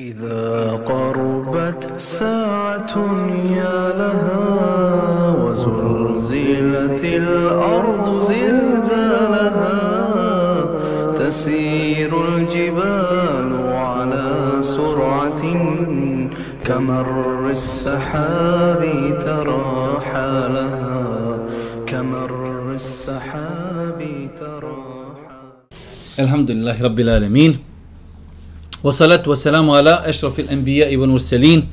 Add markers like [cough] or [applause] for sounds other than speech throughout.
إذا قربت ساعة يا لها وزلزلت الأرض زلزالها تسير الجبال على سرعة كمر السحاب ترى حالها كمر السحاب ترى الحمد لله رب العالمين. والصلاة والسلام على أشرف الأنبياء والمرسلين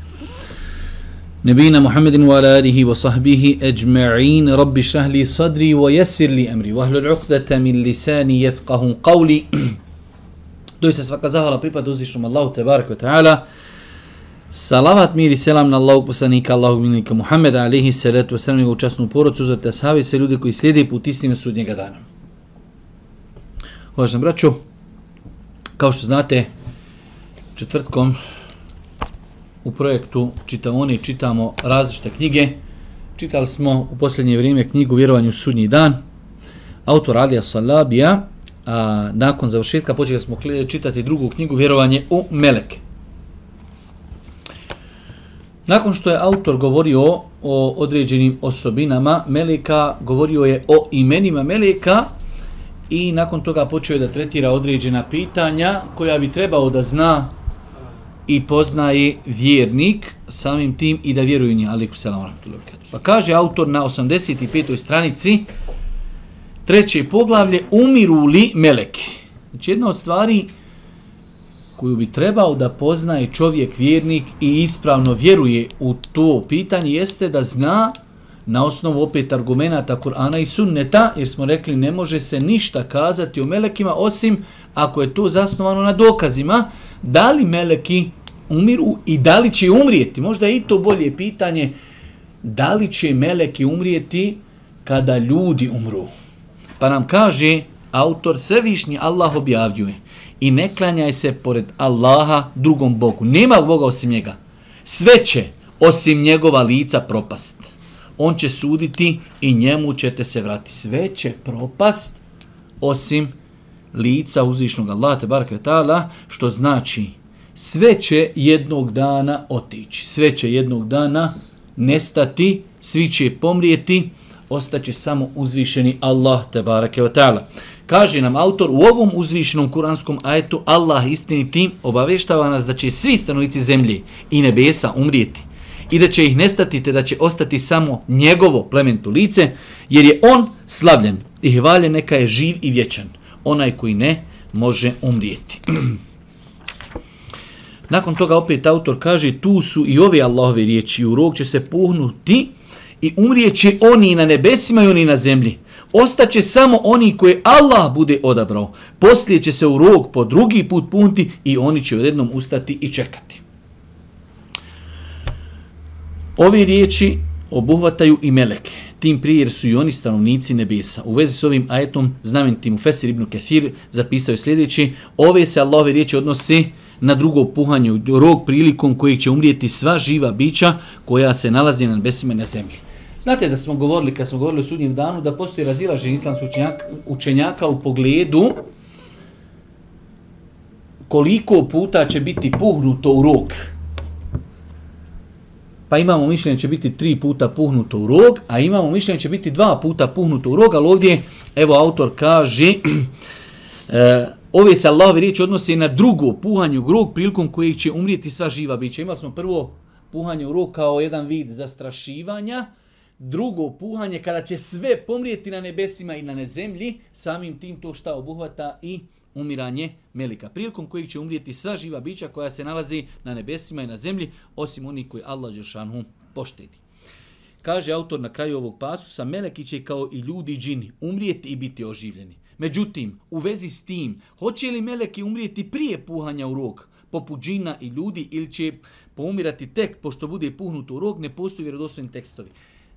نبينا محمد وعلى آله وصحبه أجمعين رب اشرح لي صدري ويسر لي أمري واهل العقدة من لساني يفقه قولي Doista svaka zahvala pripada uzvišnom Allahu tebarek ve taala. Salavat mir i selam na Allahu poslanika Allahu milnika Muhameda alejhi salatu ve selam i učasnu porodcu za te sahabe sve ljude koji slijede put istine sudnjega dana. Uvaženi braćo, kao što znate, četvrtkom u projektu Čitaoni čitamo različite knjige. Čitali smo u posljednje vrijeme knjigu Vjerovanju u sudnji dan, autor Alija Salabija, a nakon završetka počeli smo čitati drugu knjigu Vjerovanje u Meleke. Nakon što je autor govorio o određenim osobinama Meleka, govorio je o imenima Meleka i nakon toga počeo je da tretira određena pitanja koja bi trebao da zna i poznaje vjernik samim tim i da vjeruje njih. Aliku selam Pa kaže autor na 85. stranici treće poglavlje umiru li meleki. Znači jedna od stvari koju bi trebao da poznaje čovjek vjernik i ispravno vjeruje u to pitanje jeste da zna na osnovu opet argumenta Kur'ana i sunneta, jer smo rekli ne može se ništa kazati o melekima osim ako je to zasnovano na dokazima, da li meleki umiru i da li će umrijeti. Možda je i to bolje pitanje, da li će meleki umrijeti kada ljudi umru. Pa nam kaže autor Svevišnji Allah objavljuje i ne klanjaj se pored Allaha drugom Bogu. Nema Boga osim njega. Sve će osim njegova lica propast. On će suditi i njemu ćete se vrati. Sve će propast osim lica uzvišnog Allaha te barake što znači sve će jednog dana otići. Sve će jednog dana nestati, svi će pomrijeti, ostaće samo uzvišeni Allah te barake wa ta'ala. Kaže nam autor, u ovom uzvišenom kuranskom ajetu Allah istiniti obavještava nas da će svi stanovnici zemlje i nebesa umrijeti i da će ih nestati te da će ostati samo njegovo plementu lice, jer je on slavljen i hvaljen neka je živ i vječan. Onaj koji ne može umrijeti. [clears throat] Nakon toga opet autor kaže tu su i ove Allahove riječi u rog će se puhnuti i umrijeće oni na nebesima i oni na zemlji. Ostaće samo oni koje Allah bude odabrao. Poslije će se u rog po drugi put punti i oni će odjednom ustati i čekati. Ove riječi obuhvataju i meleke. Tim prije jer su i oni stanovnici nebesa. U vezi s ovim ajetom znamentim u Fesir ibn Kathir zapisao je sljedeći. Ove se Allahove riječi odnose na drugo puhanje rog prilikom kojeg će umrijeti sva živa bića koja se nalazi na nebesima na zemlji. Znate da smo govorili, kad smo govorili o sudnjem danu, da postoji razilažen islamskih učenjaka, učenjaka u pogledu koliko puta će biti puhnuto u rog. Pa imamo mišljenje će biti tri puta puhnuto u rog, a imamo mišljenje će biti dva puta puhnuto u rog, ali ovdje, evo autor kaže, [clears throat] e, ove se Allahove riječi odnose na drugo puhanje u prilikom kojeg će umrijeti sva živa bića. Imali smo prvo puhanje u rog kao jedan vid zastrašivanja, drugo puhanje kada će sve pomrijeti na nebesima i na zemlji, samim tim to šta obuhvata i umiranje melika. Prilikom kojeg će umrijeti sva živa bića koja se nalazi na nebesima i na zemlji, osim onih koji Allah Žešanu poštedi. Kaže autor na kraju ovog pasusa, meleki će kao i ljudi i džini umrijeti i biti oživljeni. Međutim, u vezi s tim, hoće li meleki umrijeti prije puhanja u rog, poput džina i ljudi, ili će poumirati tek pošto bude puhnut u rog, ne postoji vjerodostojni tekstovi.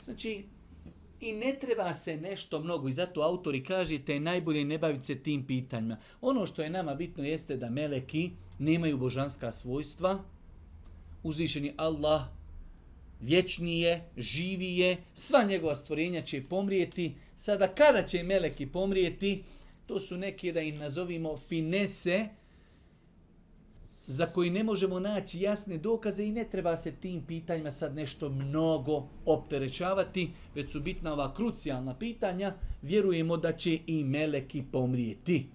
Znači, i ne treba se nešto mnogo i zato autori kažete najbolje ne baviti se tim pitanjima. Ono što je nama bitno jeste da meleki nemaju božanska svojstva. Uzvišeni Allah vječni je, živi je, sva njegova stvorenja će pomrijeti. Sada kada će meleki pomrijeti, to su neke da ih nazovimo finese za koji ne možemo naći jasne dokaze i ne treba se tim pitanjima sad nešto mnogo opterećavati, već su bitna ova krucijalna pitanja, vjerujemo da će i meleki pomrijeti.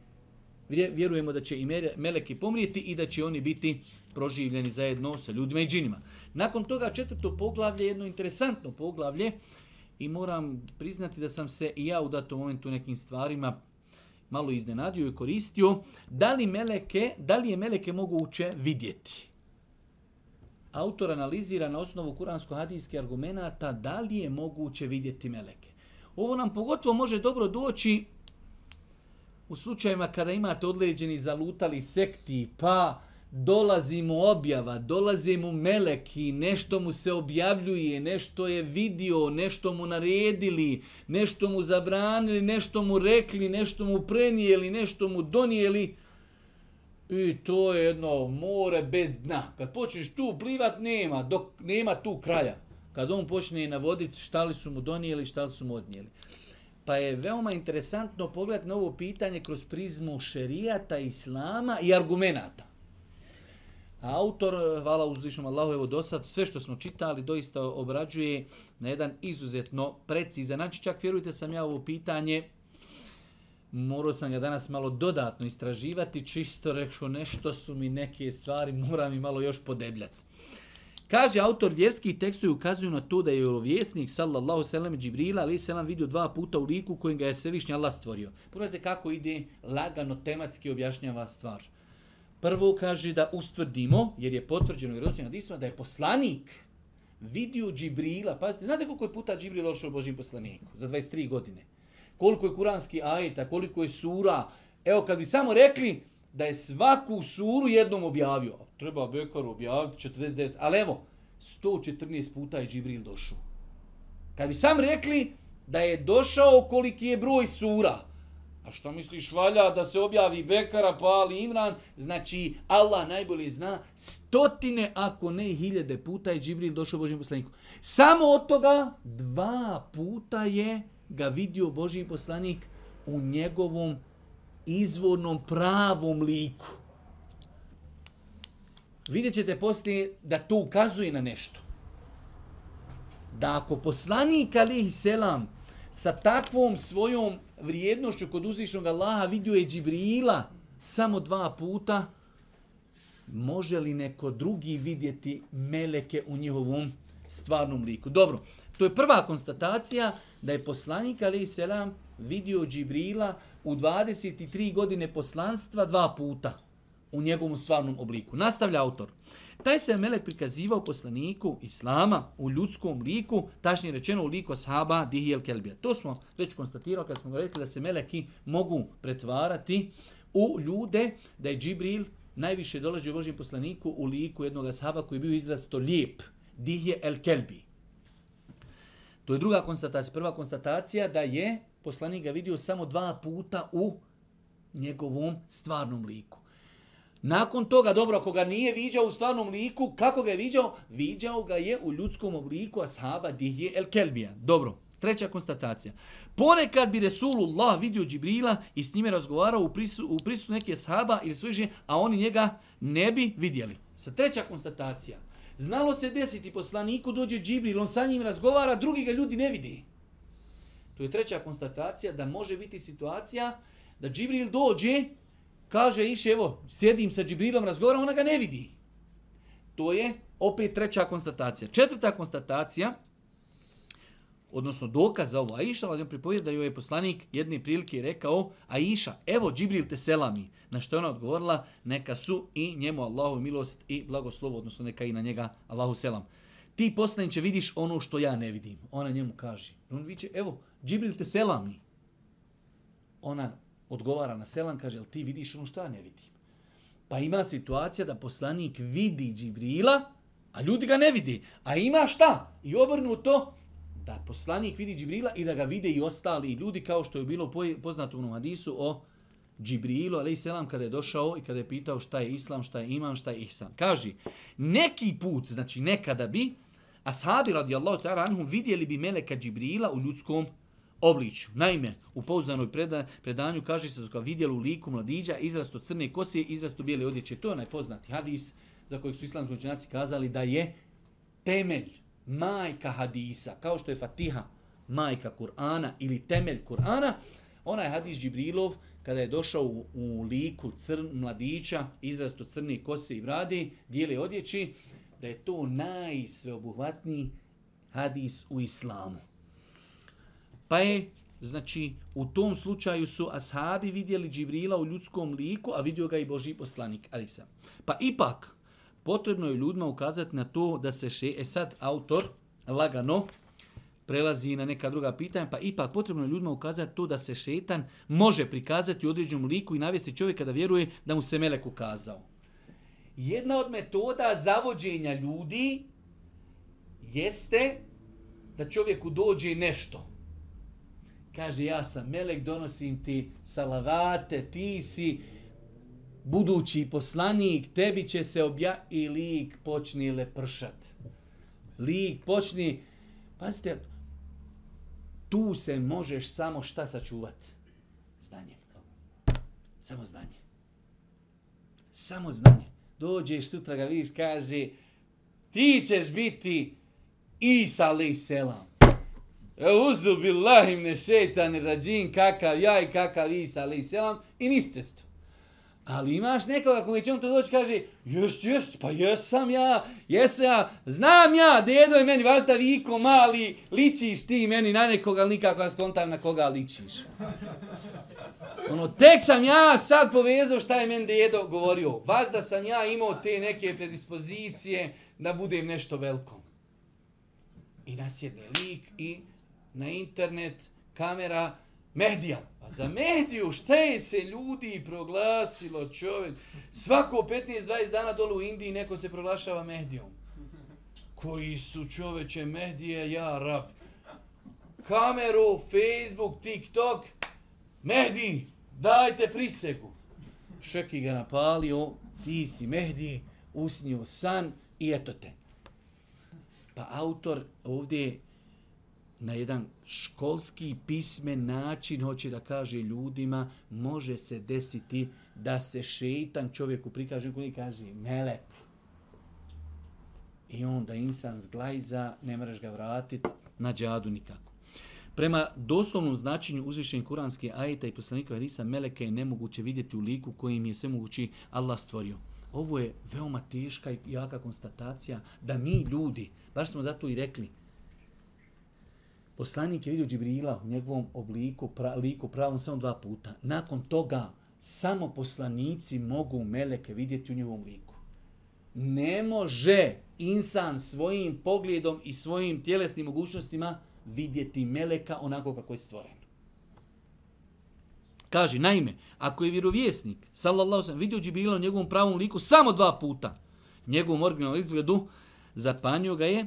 Vjerujemo da će i meleki pomrijeti i da će oni biti proživljeni zajedno sa ljudima i džinima. Nakon toga četvrto poglavlje, jedno interesantno poglavlje, i moram priznati da sam se i ja u datom momentu nekim stvarima malo iznenadio i koristio, da li, meleke, da li je meleke moguće vidjeti? Autor analizira na osnovu kuransko-hadijskih argumenta da li je moguće vidjeti meleke. Ovo nam pogotovo može dobro doći u slučajima kada imate odleđeni zalutali sekti, pa dolazi mu objava, dolazi mu meleki, nešto mu se objavljuje, nešto je vidio, nešto mu naredili, nešto mu zabranili, nešto mu rekli, nešto mu prenijeli, nešto mu donijeli. I to je jedno more bez dna. Kad počneš tu plivat, nema, dok nema tu kraja. Kad on počne navoditi šta li su mu donijeli, šta li su mu odnijeli. Pa je veoma interesantno pogled na ovo pitanje kroz prizmu šerijata, islama i argumenata. Autor, eh, hvala uzvišnom Allahu, evo do sad, sve što smo čitali doista obrađuje na jedan izuzetno precizan Znači, Čak vjerujte sam ja ovo pitanje, morao sam ga danas malo dodatno istraživati, čisto rekao nešto su mi neke stvari, moram i malo još podebljati. Kaže autor vjerskih tekstu ukazuju na to da je vjerovjesnik sallallahu selam, Džibrila ali selam vidio dva puta u liku kojim ga je svevišnji Allah stvorio. Pogledajte kako ide lagano tematski objašnjava stvar. Prvo kaže da ustvrdimo, jer je potvrđeno i rozvijem hadisma, da je poslanik vidio Džibrila. Pazite, znate koliko je puta Džibril došao Božim poslaniku za 23 godine? Koliko je kuranski ajeta, koliko je sura. Evo, kad bi samo rekli da je svaku suru jednom objavio. Treba Bekar objaviti 49, ali evo, 114 puta je Džibril došao. Kad bi sam rekli da je došao koliki je broj sura, A što misliš valja da se objavi Bekara, pa Ali Imran? Znači, Allah najbolje zna stotine, ako ne hiljade puta je Džibril došao Božim poslaniku. Samo od toga dva puta je ga vidio Božji poslanik u njegovom izvornom pravom liku. Vidjet ćete poslije da to ukazuje na nešto. Da ako poslanik alihi selam sa takvom svojom vrijednošću kod uzvišnog Allaha vidio je Džibrila samo dva puta, može li neko drugi vidjeti meleke u njihovom stvarnom liku? Dobro, to je prva konstatacija da je poslanik Ali Selam vidio Džibrila u 23 godine poslanstva dva puta u njegovom stvarnom obliku. Nastavlja autor. Taj se melek prikazivao poslaniku Islama u ljudskom liku, tačnije rečeno u liku ashaba Dihijel Kelbija. To smo već konstatirali kad smo rekli da se meleki mogu pretvarati u ljude, da je Džibril najviše dolazi u Božjem poslaniku u liku jednog ashaba koji je bio izrazito lijep, Dihije El Kelbi. To je druga konstatacija. Prva konstatacija da je poslanik ga vidio samo dva puta u njegovom stvarnom liku. Nakon toga, dobro, ako ga nije viđao u stvarnom liku, kako ga je viđao? Viđao ga je u ljudskom obliku ashaba Dihje El Kelbija. Dobro, treća konstatacija. Ponekad bi Resulullah vidio Džibrila i s njime razgovarao u prisu, u prisu neke ashaba ili svoje žene, a oni njega ne bi vidjeli. Sa treća konstatacija. Znalo se desiti poslaniku dođe Džibril, on sa njim razgovara, drugi ga ljudi ne vidi. To je treća konstatacija da može biti situacija da Džibril dođe Kaže iši, evo, sjedim sa Džibrilom, razgovaram, ona ga ne vidi. To je opet treća konstatacija. Četvrta konstatacija, odnosno dokaz za ovo Aisha, ali on pripovije da joj je poslanik jedne prilike rekao, Aisha, evo Džibril te selami. Na što je ona odgovorila, neka su i njemu Allahu milost i blagoslovo, odnosno neka i na njega Allahu selam. Ti poslaniće vidiš ono što ja ne vidim. Ona njemu kaže. On viće, evo, Džibril te selami. Ona odgovara na selam, kaže, ti vidiš ono što ja ne vidim? Pa ima situacija da poslanik vidi Džibrila, a ljudi ga ne vidi. A ima šta? I obrnuto, da poslanik vidi Džibrila i da ga vide i ostali ljudi, kao što je bilo poznato u hadisu o Džibrilu, ali selam kada je došao i kada je pitao šta je islam, šta je iman, šta je ihsan. Kaži, neki put, znači nekada bi, ashabi radijallahu ta'ala anhum vidjeli bi meleka Džibrila u ljudskom obličju. Naime, u pouzdanoj preda, predanju kaže se da su ga vidjeli u liku mladića izrasto crne kose, i izrasto bijele odjeće. To je najpoznati hadis za kojeg su islamski učenjaci kazali da je temelj, majka hadisa, kao što je Fatiha, majka Kur'ana ili temelj Kur'ana, onaj hadis Džibrilov, kada je došao u, u liku crn, mladića, izrasto crne kose i brade, bijele odjeći, da je to najsveobuhvatniji hadis u islamu. Pa je, znači, u tom slučaju su ashabi vidjeli Džibrila u ljudskom liku, a vidio ga i Boži poslanik, ali sam. Pa ipak, potrebno je ljudima ukazati na to da se še, e sad autor lagano prelazi na neka druga pitanja, pa ipak potrebno je ljudima ukazati to da se šetan može prikazati u određenom liku i navesti čovjeka da vjeruje da mu se melek ukazao. Jedna od metoda zavođenja ljudi jeste da čovjeku dođe nešto. Kaže, ja sam melek, donosim ti salavate, ti si budući poslanik, tebi će se obja... I lik počni lepršat. Lik počni... Pazite, tu se možeš samo šta sačuvati? Znanje. Samo znanje. Samo znanje. Dođeš sutra ga vidiš, kaže, ti ćeš biti Isa alaih selam. Euzu billahi mne šeitani rađin, kakav ja i kakav Isa ali selam, i niste cestu. Ali imaš nekoga koji će on to doći kaže, jest, jest, pa jesam ja, jesam ja, znam ja, dedo je meni vas da viko mali, ličiš ti meni na nekoga, ali nikako ja skontam na koga ličiš. Ono, tek sam ja sad povezao šta je meni dedo govorio. Vas da sam ja imao te neke predispozicije da budem nešto veliko. I nasjedne lik i na internet, kamera, Mehdija. A za Mehdiju šta je se ljudi proglasilo čovjek? Svako 15-20 dana dole u Indiji neko se proglašava Mehdijom. Koji su čoveče Mehdije, ja rab. Kameru, Facebook, TikTok. Mehdi, dajte prisegu. Šeki ga napalio, ti si Mehdi, usnio san i eto te. Pa autor ovdje na jedan školski pismen način hoće da kaže ljudima može se desiti da se šeitan čovjeku prikaže koji kaže melek i onda insan zglajza ne moraš ga vratiti na džadu nikako. Prema doslovnom značenju uzvišenja kuranske ajeta i poslanika Hadisa Meleka je nemoguće vidjeti u liku kojim je sve mogući Allah stvorio. Ovo je veoma teška i jaka konstatacija da mi ljudi, baš smo zato i rekli, Poslanik je vidio Džibrila u njegovom obliku, pra, liku pravom samo dva puta. Nakon toga samo poslanici mogu meleke vidjeti u njegovom liku. Ne može insan svojim pogledom i svojim tjelesnim mogućnostima vidjeti meleka onako kako je stvoren. Kaže, naime, ako je vjerovjesnik, sallallahu sallam, vidio Džibrila u njegovom pravom liku samo dva puta, njegovom originalnom izgledu, zapanio ga je,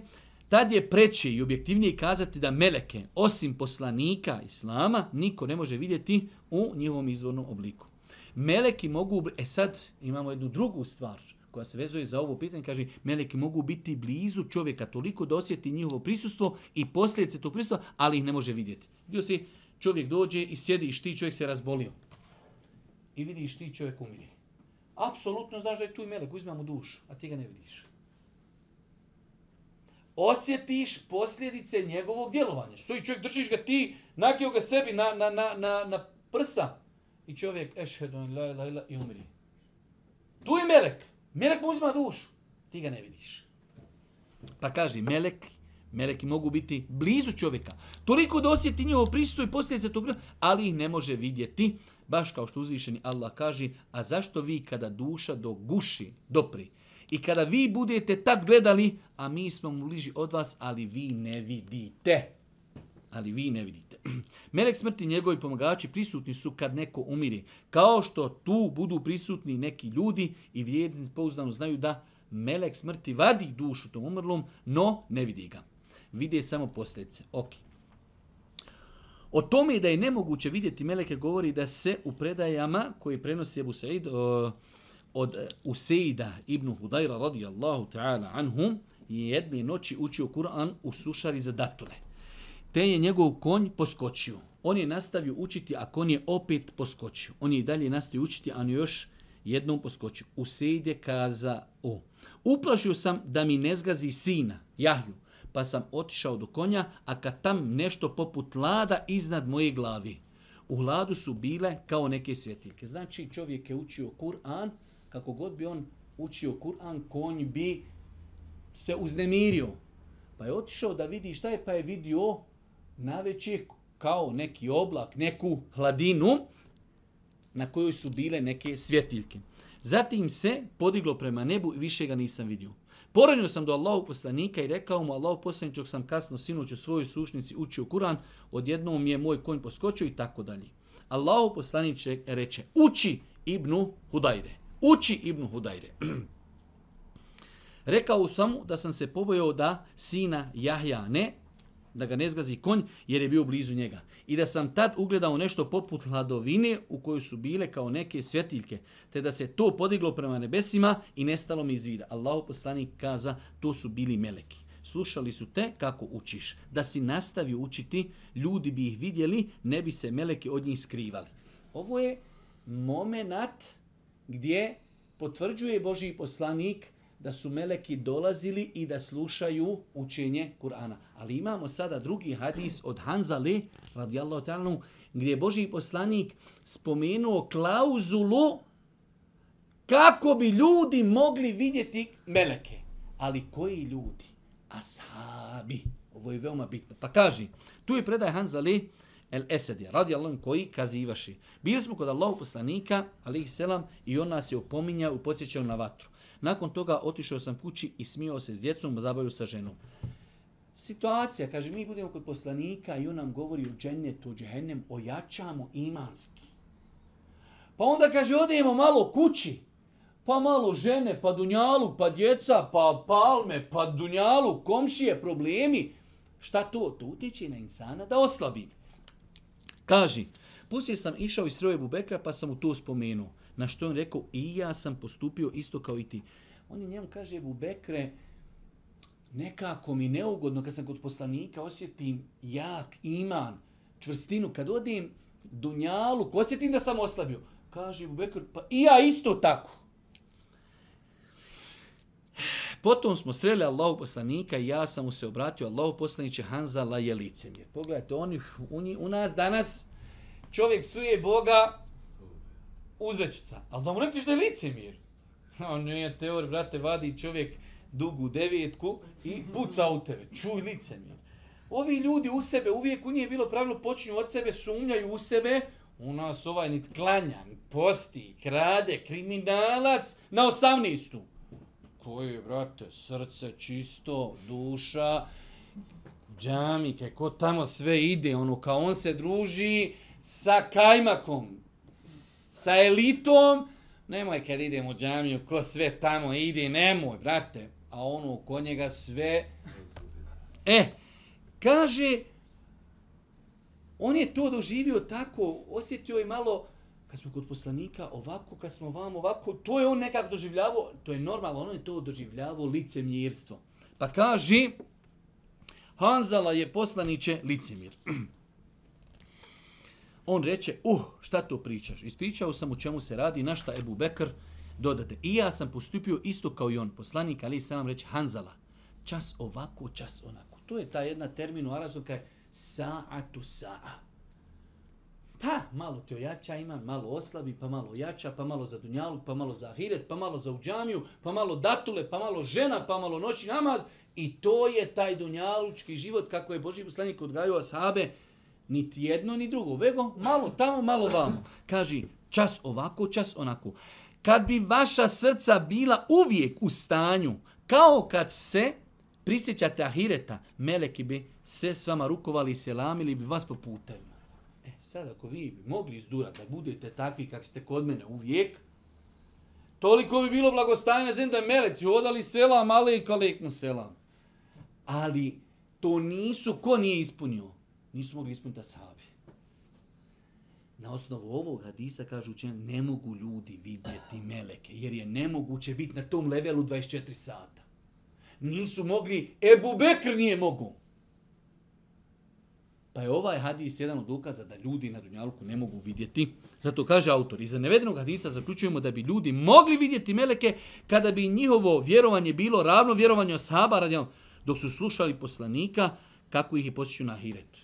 Tad je preće i objektivnije kazati da meleke, osim poslanika Islama, niko ne može vidjeti u njihovom izvornom obliku. Meleki mogu, e sad imamo jednu drugu stvar koja se vezuje za ovo pitanje, kaže, meleki mogu biti blizu čovjeka toliko da osjeti njihovo prisustvo i posljedice tog prisustva, ali ih ne može vidjeti. Vidio si, čovjek dođe i sjedi i ti čovjek se razbolio. I vidiš ti čovjek umiri. Apsolutno znaš da je tu i melek, uzmemo dušu, a ti ga ne vidiš osjetiš posljedice njegovog djelovanja. Stoji čovjek, držiš ga ti, nakio ga sebi na, na, na, na, na prsa. I čovjek, ešhedun, la, la, la, i umri. Tu je melek. Melek mu uzima dušu. Ti ga ne vidiš. Pa kaže, melek, meleki mogu biti blizu čovjeka. Toliko da osjeti njegov prisutu i posljedice tog, ali ih ne može vidjeti. Baš kao što uzvišeni Allah kaže, a zašto vi kada duša do guši dopri, I kada vi budete tad gledali, a mi smo mu bliži od vas, ali vi ne vidite. Ali vi ne vidite. [clears throat] Melek smrti i njegovi pomagači prisutni su kad neko umiri. Kao što tu budu prisutni neki ljudi i vjernici pouzdano znaju da melek smrti vadi dušu tom umrlom, no ne vidi ga. Vide samo posljedice. Ok. O tome da je nemoguće vidjeti meleke govori da se u predajama koji prenosi Ebu Said, uh, od eh, Useida ibn Hudajra radijallahu ta'ala anhum je jedne noći učio Kur'an u sušari za datule. te je njegov konj poskočio. On je nastavio učiti, a konj je opet poskočio. On je i dalje nastavio učiti, a on je još jednom poskočio. Useid je kaza o. Uplašio sam da mi ne zgazi sina, Jahju, pa sam otišao do konja, a kad tam nešto poput lada iznad moje glavi. U ladu su bile kao neke svjetiljke. Znači čovjek je učio Kur'an, kako god bi on učio Kur'an, konj bi se uznemirio. Pa je otišao da vidi šta je, pa je vidio na kao neki oblak, neku hladinu na kojoj su bile neke svjetiljke. Zatim se podiglo prema nebu i više ga nisam vidio. Poranio sam do Allahu poslanika i rekao mu Allahu poslaničog sam kasno sinoć u svojoj sušnici učio Kur'an, odjednom mi je moj konj poskočio i tako dalje. Allahu poslaniče reče, uči Ibnu Hudajre. Uči Ibn Hudajre. [clears throat] Rekao sam mu da sam se pobojao da sina Jahja ne, da ga ne zgazi konj jer je bio blizu njega. I da sam tad ugledao nešto poput hladovine u kojoj su bile kao neke svjetiljke, te da se to podiglo prema nebesima i nestalo mi iz vida. Allahu poslanik kaza, to su bili meleki. Slušali su te kako učiš. Da si nastavio učiti, ljudi bi ih vidjeli, ne bi se meleki od njih skrivali. Ovo je moment gdje potvrđuje Boži poslanik da su meleki dolazili i da slušaju učenje Kur'ana. Ali imamo sada drugi hadis od Hanzali, radijallahu ta'ala, gdje je Boži poslanik spomenuo klauzulu kako bi ljudi mogli vidjeti meleke. Ali koji ljudi? Ashabi. Ovo je veoma bitno. Pa kaži, tu je predaj Hanzali, El Esedi, radi Allahom koji kazivaši. Bili smo kod Allahu poslanika, alaihi selam, i on nas je opominjao i podsjećao na vatru. Nakon toga otišao sam kući i smio se s djecom, zabavio sa ženom. Situacija, kaže, mi budemo kod poslanika i on nam govori o džennetu, o džehennem, ojačamo imanski. Pa onda kaže, odemo malo kući, pa malo žene, pa dunjalu, pa djeca, pa palme, pa dunjalu, komšije, problemi. Šta to? To utječe na insana da oslabi. Kaži, poslije sam išao iz stroje Bubekra pa sam mu to spomenuo. Na što on rekao, i ja sam postupio isto kao i ti. On je njemu kaže, Bubekre, nekako mi neugodno kad sam kod poslanika osjetim jak iman, čvrstinu. Kad odim dunjalu, osjetim da sam oslabio. Kaže Bubekr, pa i ja isto tako. Potom smo streli Allahu poslanika i ja sam mu se obratio Allahu poslaniće Hanzala je licemjer. Pogledajte, oni, u, u nas danas čovjek psuje Boga uzrećica. Ali da mu rekliš da je licemjer. A nije teor, brate, vadi čovjek dugu devetku i puca u tebe. Čuj licemjer. Ovi ljudi u sebe, uvijek u njih je bilo pravilo, počinju od sebe, sumnjaju u sebe, u nas ovaj nit klanja, nit posti, krade, kriminalac na to je, brate, srce čisto, duša, džamike, ko tamo sve ide, ono, kao on se druži sa kajmakom, sa elitom, nemoj kad idemo u džamiju, ko sve tamo ide, nemoj, brate, a ono, ko njega sve, e, kaže, on je to doživio tako, osjetio je malo, kad smo kod poslanika ovako, kad smo vam ovako, to je on nekako doživljavao, to je normalno, ono je to doživljavao licemjerstvo. Pa kaže, Hanzala je poslaniće licemir. [clears throat] on reče, uh, šta to pričaš? Ispričao sam o čemu se radi, na šta Ebu Bekr dodate. I ja sam postupio isto kao i on, poslanik, ali sam vam reče, Hanzala, čas ovako, čas onako. To je ta jedna termin u arabskom, kaj sa'atu sa'a. Pa, malo te ojača iman, malo oslabi, pa malo ojača, pa malo za dunjalu, pa malo za ahiret, pa malo za uđamiju, pa malo datule, pa malo žena, pa malo noći namaz. I to je taj dunjalučki život kako je Boži poslanik odgajao ashabe. Niti jedno, ni drugo. Vego, malo tamo, malo vamo. Kaži, čas ovako, čas onako. Kad bi vaša srca bila uvijek u stanju, kao kad se prisjećate ahireta, meleki bi se s vama rukovali i selamili bi vas poputaju sad ako vi bi mogli izdurati da budete takvi kak ste kod mene uvijek, toliko bi bilo blagostajne zemlje da je meleci odali selam, ali i kaleknu selam. Ali to nisu, ko nije ispunio? Nisu mogli ispuniti asabi. Na osnovu ovog hadisa kažu učenja, ne mogu ljudi vidjeti meleke, jer je nemoguće biti na tom levelu 24 sata. Nisu mogli, Ebu Bekr nije mogu. Pa je ovaj hadis jedan od dokaza da ljudi na Dunjaluku ne mogu vidjeti. Zato kaže autor, iza nevedenog hadisa zaključujemo da bi ljudi mogli vidjeti meleke kada bi njihovo vjerovanje bilo ravno vjerovanju ashaba radijal, dok su slušali poslanika kako ih je posjeću na hiret.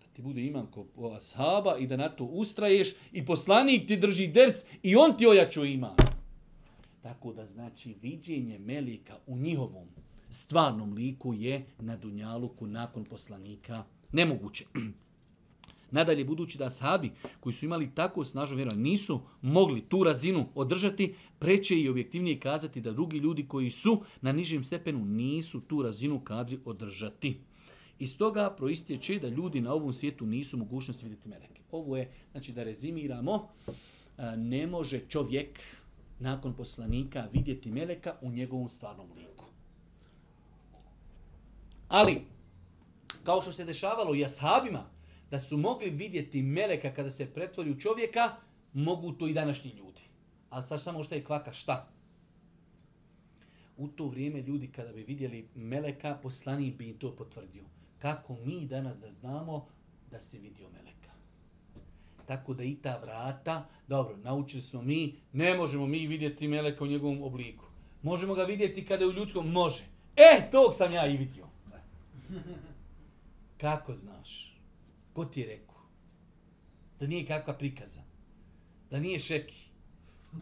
Da ti bude imam ko ashaba i da na to ustraješ i poslanik ti drži ders i on ti ojaču ima. Tako da znači viđenje melika u njihovom stvarnom liku je na Dunjaluku nakon poslanika nemoguće. Nadalje, budući da sahabi koji su imali tako snažno vjerovanje nisu mogli tu razinu održati, preće i objektivnije kazati da drugi ljudi koji su na nižem stepenu nisu tu razinu kadri održati. Iz toga proistječe da ljudi na ovom svijetu nisu mogućnosti vidjeti meleke. Ovo je, znači da rezimiramo, e, ne može čovjek nakon poslanika vidjeti meleka u njegovom stvarnom liku. Ali, kao što se dešavalo i ashabima, da su mogli vidjeti meleka kada se pretvori u čovjeka, mogu to i današnji ljudi. Ali sad samo što je kvaka, šta? U to vrijeme ljudi kada bi vidjeli meleka, poslani bi im to potvrdio. Kako mi danas da znamo da se vidio meleka? Tako da i ta vrata, dobro, naučili smo mi, ne možemo mi vidjeti meleka u njegovom obliku. Možemo ga vidjeti kada je u ljudskom? Može. E, tog sam ja i vidio. Kako znaš? Ko ti je rekao? Da nije kakva prikaza. Da nije šeki.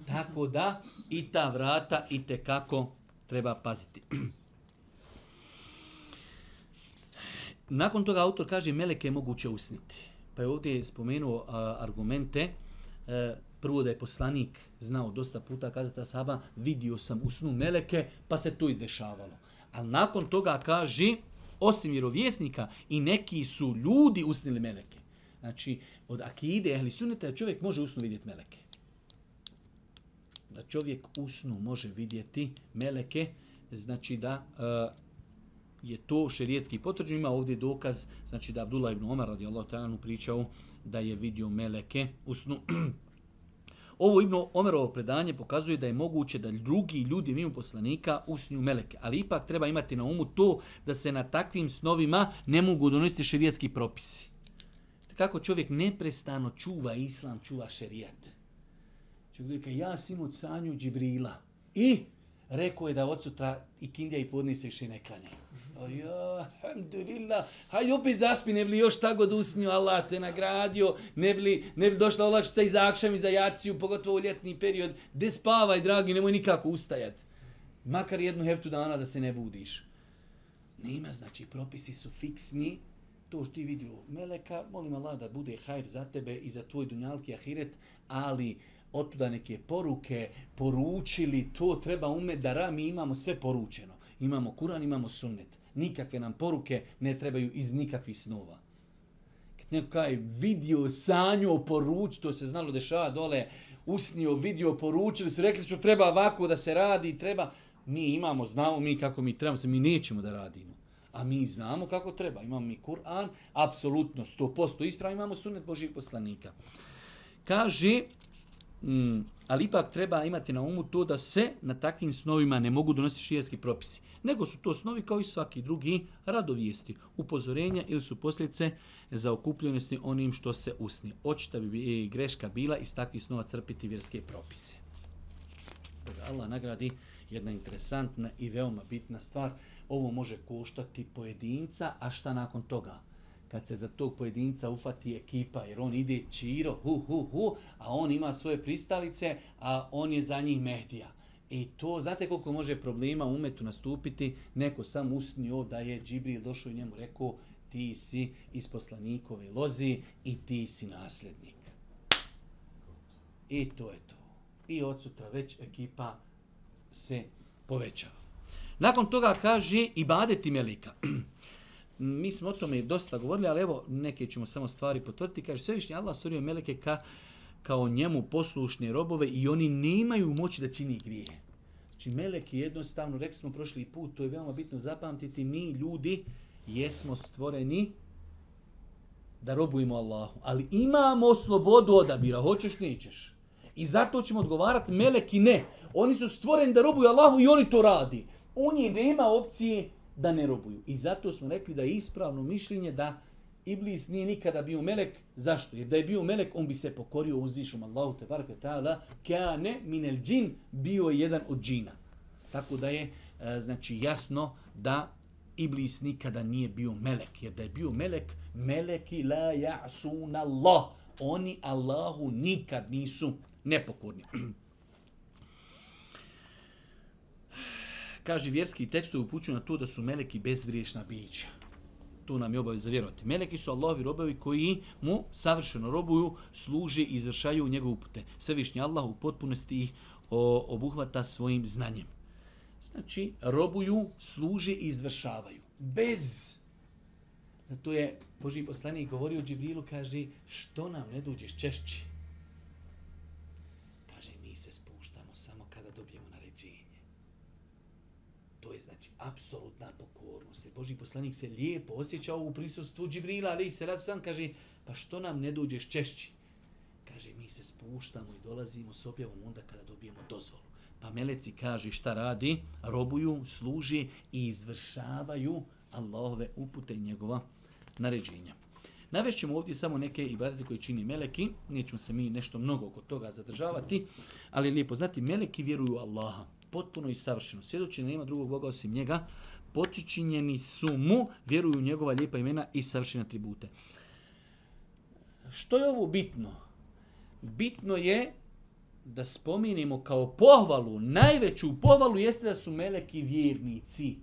Tako da i ta vrata i te kako treba paziti. [clears throat] Nakon toga autor kaže meleke je moguće usniti. Pa je ovdje spomenuo a, argumente. E, prvo da je poslanik znao dosta puta kazati Asaba, vidio sam u snu meleke, pa se to izdešavalo. Ali nakon toga kaže, osim vjerovjesnika i neki su ljudi usnili meleke. Znači, od akide, ehli suneta, čovjek može usnu vidjeti meleke. Da čovjek usnu može vidjeti meleke, znači da e, je to šerijetski potvrđen. Ima ovdje dokaz, znači da Abdullah ibn Omar radijallahu ta'ala pričao da je vidio meleke usnu. [clears throat] Ovo Ibn Omerovo predanje pokazuje da je moguće da drugi ljudi mimo poslanika usnju meleke. Ali ipak treba imati na umu to da se na takvim snovima ne mogu donositi šerijatski propisi. Kako čovjek neprestano čuva islam, čuva šerijat. Čovjek kaže, ja sam od sanju Džibrila. I rekao je da od sutra i kindija i podne se še ne klanjaju. Ja, alhamdulillah, hajde opet zaspi, ne bi još tako usnio, Allah te nagradio, ne bi, ne bi došla olakšica iz akšam i za jaciju, pogotovo u ljetni period, De spavaj, dragi, nemoj nikako ustajat. Makar jednu heftu dana da se ne budiš. Nema, znači, propisi su fiksni, to što ti vidio Meleka, molim Allah da bude hajr za tebe i za tvoj dunjalki ahiret, ali otuda neke poruke poručili, to treba umet da ra, mi imamo sve poručeno. Imamo Kur'an, imamo sunnet. Nikakve nam poruke ne trebaju iz nikakvih snova. Kad neko kaj vidio, sanjo, poruč, to se znalo dešava dole, usnio, vidio, poručili su, rekli su treba ovako da se radi, treba... Mi imamo, znamo mi kako mi trebamo se, mi nećemo da radimo. A mi znamo kako treba. Imamo mi Kur'an, apsolutno 100% ispravo, imamo sunnet Božih poslanika. Kaže, mm, ali ipak treba imati na umu to da se na takvim snovima ne mogu donositi šijeski propisi. Nego su to snovi kao i svaki drugi radovijesti, upozorenja ili su posljedice za okupljenosti onim što se usni. Očita bi greška bila iz takvih snova crpiti vjerske propise. Allah nagradi jedna interesantna i veoma bitna stvar ovo može koštati pojedinca, a šta nakon toga? Kad se za tog pojedinca ufati ekipa, jer on ide čiro, hu, hu, hu, a on ima svoje pristalice, a on je za njih Mehdija. I to, znate koliko može problema umetu nastupiti, neko sam usnio da je Džibril došao i njemu rekao, ti si iz poslanikove lozi i ti si nasljednik. I to je to. I od sutra već ekipa se povećava. Nakon toga kaže ibadeti melika. [clears throat] Mi smo o tome dosta govorili, ali evo neke ćemo samo stvari potvrditi. Kaže, svevišnji Allah stvorio meleke ka, kao njemu poslušne robove i oni nemaju moći da čini grije. Znači, meleki jednostavno, rekli smo prošli put, to je veoma bitno zapamtiti, mi ljudi jesmo stvoreni da robujemo Allahu, ali imamo slobodu odabira, hoćeš, nećeš. I zato ćemo odgovarati, meleki ne. Oni su stvoreni da robuju Allahu i oni to radi u njih nema opcije da ne robuju. I zato smo rekli da je ispravno mišljenje da Iblis nije nikada bio melek. Zašto? Jer da je bio melek, on bi se pokorio uzvišom Allahu te barke ta'ala. Kane minel džin bio je jedan od džina. Tako da je e, znači jasno da Iblis nikada nije bio melek. Jer da je bio melek, meleki la ja'sun Allah. Oni Allahu nikad nisu nepokorni. Kaže, vjerski tekstovi upućuju na to da su meleki bezgriješna bića tu nam je obaveza vjerovati. Meleki su Allahovi robovi koji mu savršeno robuju, služe i izvršaju njegove upute. Svevišnji Allah u potpunosti ih obuhvata svojim znanjem. Znači, robuju, služe i izvršavaju. Bez. Zato je Boži poslanik govorio Džibrilu, kaže, što nam ne dođeš češći? Kaže, mi se spuštamo samo kada dobijemo naređenje. To je znači apsolutna pokornost. Jer Boži poslanik se lijepo osjećao u prisustvu Džibrila, ali se rad sam kaže, pa što nam ne dođeš češći? Kaže, mi se spuštamo i dolazimo s objavom onda kada dobijemo dozvolu. Pa meleci kaže šta radi? Robuju, služi i izvršavaju Allahove upute i njegova naređenja. Navešćemo ovdje samo neke ibadete koje čini meleki, nećemo se mi nešto mnogo oko toga zadržavati, ali lijepo znati, meleki vjeruju Allaha potpuno i savršeno. Svjedoči da nema drugog Boga osim njega, potičinjeni su mu, vjeruju u njegova lijepa imena i savršene atribute. Što je ovo bitno? Bitno je da spominimo kao pohvalu, najveću pohvalu jeste da su meleki vjernici.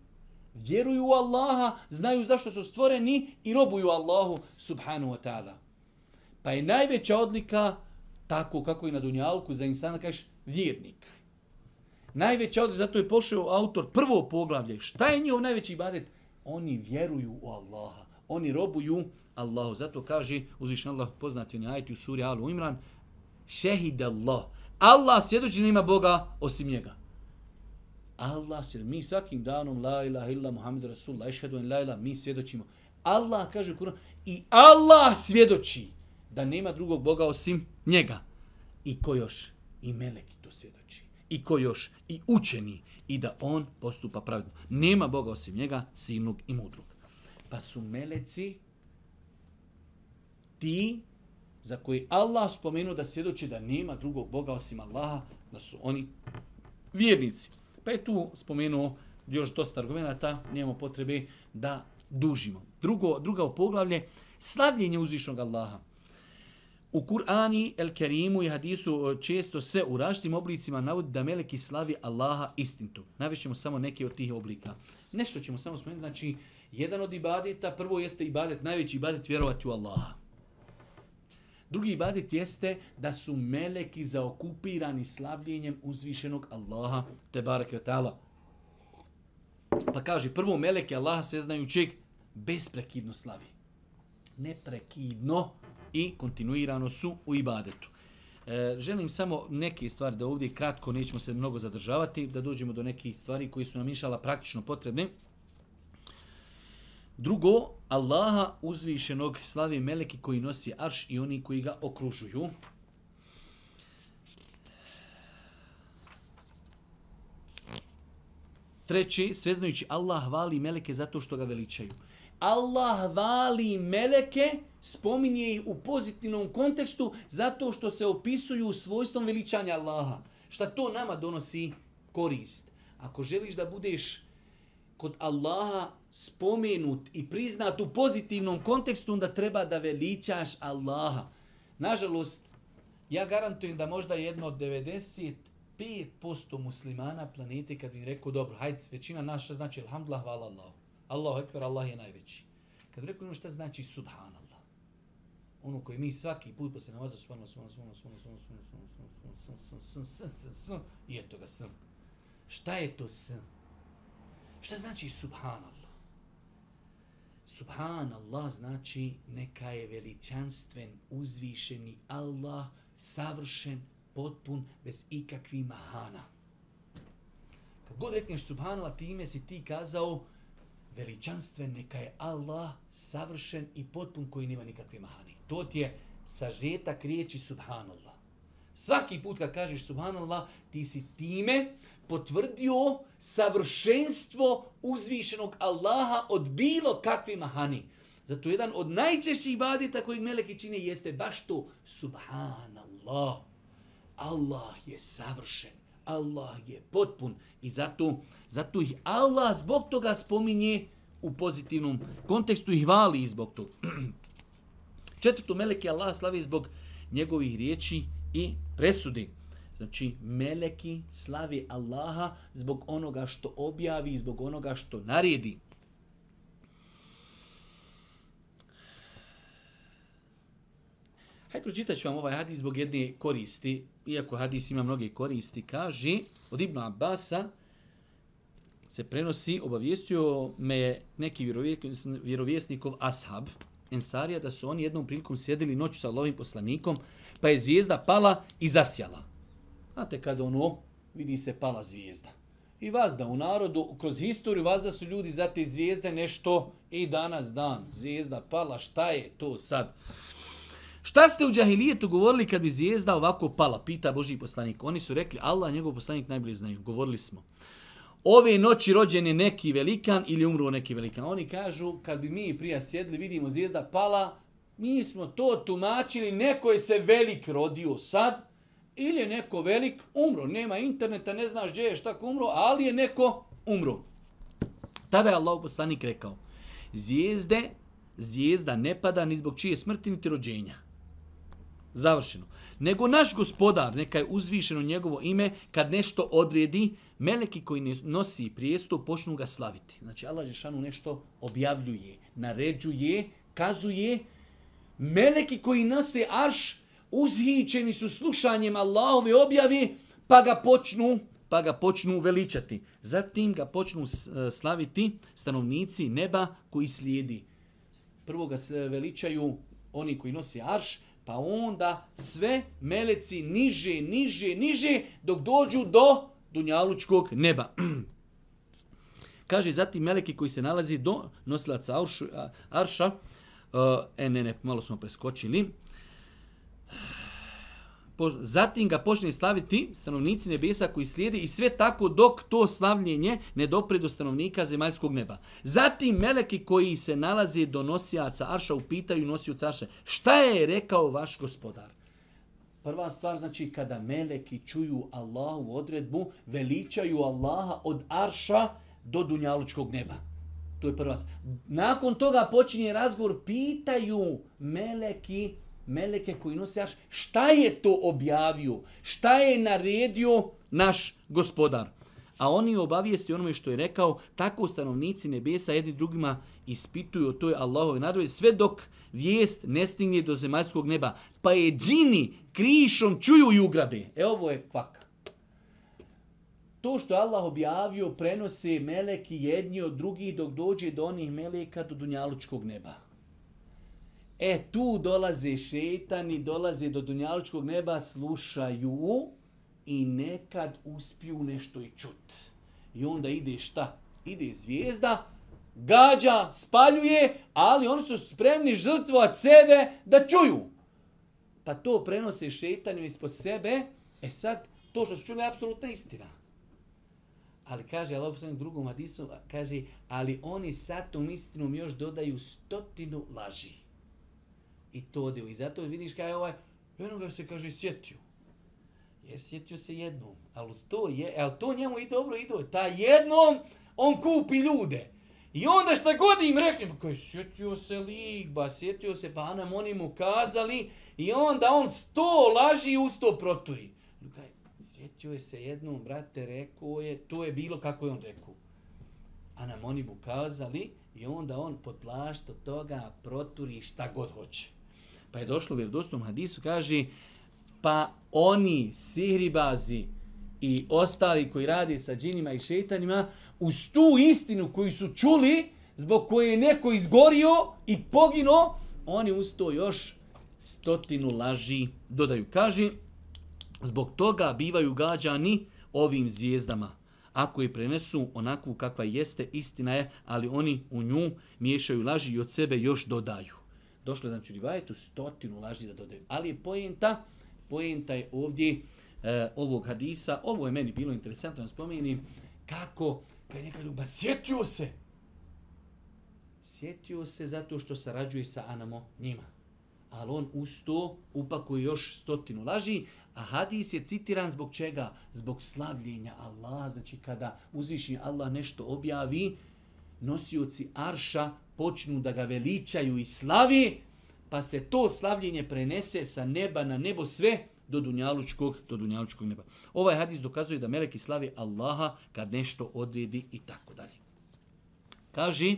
Vjeruju u Allaha, znaju zašto su stvoreni i robuju Allahu subhanu wa ta'ala. Pa je najveća odlika, tako kako i na Dunjalku, za insana kažeš vjernik. Najveća odred, zato je pošao autor prvo poglavlje. Šta je njihov najveći ibadet? Oni vjeruju u Allaha. Oni robuju Allahu. Zato kaže uzvišen Allah poznati oni ajti u suri Alu Imran. Šehid Allah. Allah svjedoči da nema Boga osim njega. Allah svjedoči. mi svakim danom la ilaha illa Muhammed Rasulullah ešhedu en la ilaha mi svjedočimo. Allah kaže Kur'an i Allah svjedoči da nema drugog Boga osim njega. I ko još? I meleki to svjedoči i ko još i učeni i da on postupa pravedno. Nema Boga osim njega, silnog i mudrog. Pa su meleci ti za koji Allah spomenu da svjedoči da nema drugog Boga osim Allaha, da su oni vjernici. Pa je tu spomenuo još dosta argumenta, nemamo potrebe da dužimo. Drugo, druga poglavlje, slavljenje uzvišnog Allaha. U Kur'ani, El Kerimu i Hadisu e, često se u različitim oblicima navodi da meleki slavi Allaha istintu. Navišćemo samo neke od tih oblika. Nešto ćemo samo spomenuti. Znači, jedan od ibadeta, prvo jeste ibadet, najveći ibadet vjerovati u Allaha. Drugi ibadet jeste da su meleki zaokupirani slavljenjem uzvišenog Allaha, te barake ta'ala. Pa kaže, prvo meleki Allaha sveznajućeg besprekidno slavi. Neprekidno i kontinuirano su u ibadetu. E, želim samo neke stvari da ovdje kratko nećemo se mnogo zadržavati, da dođemo do nekih stvari koji su nam išala praktično potrebne. Drugo, Allaha uzvišenog slavi meleki koji nosi arš i oni koji ga okružuju. Treći, sveznajući Allah hvali meleke zato što ga veličaju. Allah hvali meleke, spominje ih u pozitivnom kontekstu zato što se opisuju svojstvom veličanja Allaha. Šta to nama donosi korist? Ako želiš da budeš kod Allaha spomenut i priznat u pozitivnom kontekstu, onda treba da veličaš Allaha. Nažalost, ja garantujem da možda jedno od 95% muslimana planete, kad im rekao, dobro, hajde, većina naša znači, alhamdulillah, hvala Allahu. Allahu ekber, Allah je najveći. Kad rekao šta znači subhanallah? Ono koje mi svaki put posle namaza subhanallah, subhanallah, subhanallah, subhanallah, subhanallah, subhanallah, subhanallah, subhanallah, i eto ga sam. Šta je to sam? Šta znači subhanallah? Subhanallah znači neka je veličanstven, uzvišeni Allah, savršen, potpun, bez ikakvih mahana. Kad god rekneš subhanallah, time si ti kazao, veličanstven, neka je Allah savršen i potpun koji nema nikakve mahani. To ti je sažetak riječi subhanallah. Svaki put kad kažeš subhanallah, ti si time potvrdio savršenstvo uzvišenog Allaha od bilo kakve mahani. Zato jedan od najčešćih ibadeta kojeg meleki čine jeste baš to Subhanallah. Allah je savršen. Allah je potpun. I zato, zato ih Allah zbog toga spominje u pozitivnom kontekstu i hvali zbog toga. [clears throat] Četvrtu meleki Allah slavi zbog njegovih riječi i presudi. Znači, meleki slavi Allaha zbog onoga što objavi, zbog onoga što naredi. Hajde pročitat ću vam ovaj hadis zbog jedne koristi, iako hadis ima mnoge koristi, kaže od Ibn Abasa se prenosi, obavijestio me neki vjerovjesnikov ashab, Ensarija, da su oni jednom prilikom sjedili noću sa lovim poslanikom, pa je zvijezda pala i zasjala. Znate kada ono, vidi se pala zvijezda. I vas da u narodu, kroz historiju, vas da su ljudi za te zvijezde nešto i danas dan. Zvijezda pala, šta je to sad? Šta ste u džahilijetu govorili kad bi zvijezda ovako pala? Pita Boži poslanik. Oni su rekli, Allah njegov poslanik najbolje znaju. Govorili smo. Ove noći rođen je neki velikan ili umro neki velikan. Oni kažu, kad bi mi prija sjedli, vidimo zvijezda pala, mi smo to tumačili, neko je se velik rodio sad, ili je neko velik umro. Nema interneta, ne znaš gdje je šta umro, ali je neko umro. Tada je Allah poslanik rekao, zvijezde, zvijezda ne pada ni zbog čije smrti niti rođenja. Završeno. Nego naš gospodar, neka je uzvišeno njegovo ime, kad nešto odredi, meleki koji nosi prijestup počnu ga slaviti. Znači Allah Žešanu nešto objavljuje, naređuje, kazuje. Meleki koji nose arš, uzhićeni su slušanjem Allahove objavi, pa ga počnu pa ga počnu veličati. Zatim ga počnu e, slaviti stanovnici neba koji slijedi. Prvo ga veličaju oni koji nosi arš, Pa onda sve meleci niže, niže, niže dok dođu do dunjalučkog neba. [clears throat] Kaže, zatim meleki koji se nalazi do nosilaca arša, e, e, ne, ne, malo smo preskočili, zatim ga počne slaviti stanovnici nebesa koji slijede i sve tako dok to slavljenje ne dopre do stanovnika zemaljskog neba. Zatim meleki koji se nalaze do nosijaca Arša upitaju nosioca Arša šta je rekao vaš gospodar? Prva stvar znači kada meleki čuju Allahu odredbu, veličaju Allaha od Arša do Dunjalučkog neba. To je prva stvar. Nakon toga počinje razgovor, pitaju meleki meleke koji nose arš, šta je to objavio? Šta je naredio naš gospodar? A oni obavijesti onome što je rekao, tako stanovnici nebesa jedni drugima ispituju o toj Allahove nadrobe, sve dok vijest ne stigne do zemaljskog neba. Pa je džini krišom čuju i ugrabe. E ovo je kvaka. To što Allah objavio prenose meleki jedni od drugih dok dođe do onih meleka do dunjalučkog neba. E, tu dolaze šetani, dolaze do dunjalučkog neba, slušaju i nekad uspiju nešto i čut. I onda ide šta? Ide zvijezda, gađa, spaljuje, ali oni su spremni žrtvovat sebe da čuju. Pa to prenose šetanju ispod sebe. E sad, to što su čuli je apsolutna istina. Ali kaže, Allah u drugom hadisu, kaže, ali oni sa tom istinom još dodaju stotinu laži i to ode. I zato vidiš kaj je ovaj, jednom ga se kaže sjetio. Je sjetio se jednom, ali to je, ali to njemu i dobro ide. Ta jednom on kupi ljude. I onda šta god im rekli, pa kaj sjetio se ligba, sjetio se, pa nam oni mu kazali i onda on sto laži i usto proturi. Kaj, sjetio je se jednom, brate, rekao je, to je bilo kako je on rekao. A nam oni mu kazali i onda on potlašto toga proturi šta god hoće. Pa je došlo u vjerodostom hadisu, kaže, pa oni, sihribazi i ostali koji radi sa džinima i šetanima, uz tu istinu koju su čuli, zbog koje je neko izgorio i pogino, oni uz to još stotinu laži dodaju. Kaže, zbog toga bivaju gađani ovim zvijezdama. Ako je prenesu onakvu kakva jeste, istina je, ali oni u nju miješaju laži i od sebe još dodaju došlo je znači rivajetu stotinu laži da dodaju. Ali je pojenta, pojenta je ovdje e, ovog hadisa, ovo je meni bilo interesantno da spomenim, kako, pa je neka ljubav, sjetio se. Sjetio se zato što sarađuje sa Anamo njima. Ali on uz to upakuje još stotinu laži, a hadis je citiran zbog čega? Zbog slavljenja Allah. Znači kada uzvišnji Allah nešto objavi, nosioci arša počnu da ga veličaju i slavi, pa se to slavljenje prenese sa neba na nebo sve do dunjalučkog, do dunjalučkog neba. Ovaj hadis dokazuje da meleki slavi Allaha kad nešto odredi i tako dalje. Kaži,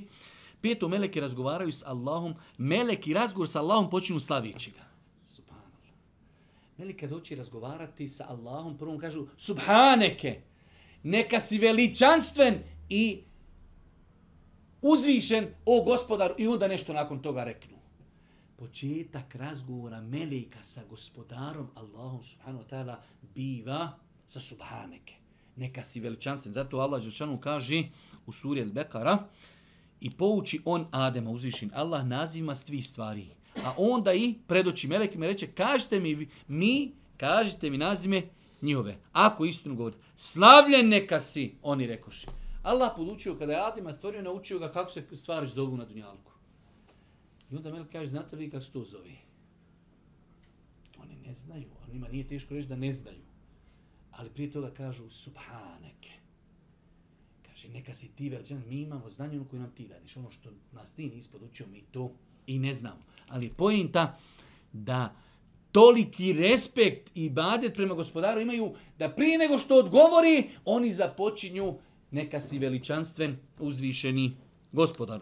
peto meleki razgovaraju s Allahom, meleki razgovor sa Allahom počinu slavići ga. Subhanallah. Meleki kad hoće razgovarati sa Allahom, prvom kažu, subhaneke, neka si veličanstven i uzvišen, o gospodar, i onda nešto nakon toga reknu. Početak razgovora meleka sa gospodarom, Allahom subhanahu wa ta'ala, biva sa subhaneke. Neka si veličanstven. Zato Allah Žešanu kaže u suri Al-Bekara, i pouči on Adema uzvišen. Allah naziva stvi stvari. A onda i predoći melek me reče, kažite mi, mi, kažite mi nazime njihove. Ako istinu govorite, slavljen neka si, oni rekoši. Allah podučio kada je Adima stvorio, naučio ga kako se stvari zovu na dunjalku. I onda Melek kaže, znate li kako se to zove? Oni ne znaju, onima nije teško reći da ne znaju. Ali prije toga kažu subhaneke. Kaže, neka si ti veličan, mi imamo znanje ono koje nam ti dadiš. Ono što nas ti nisi podučio, mi to i ne znamo. Ali pojenta da toliki respekt i badet prema gospodaru imaju da prije nego što odgovori, oni započinju neka si veličanstven, uzvišeni gospodar.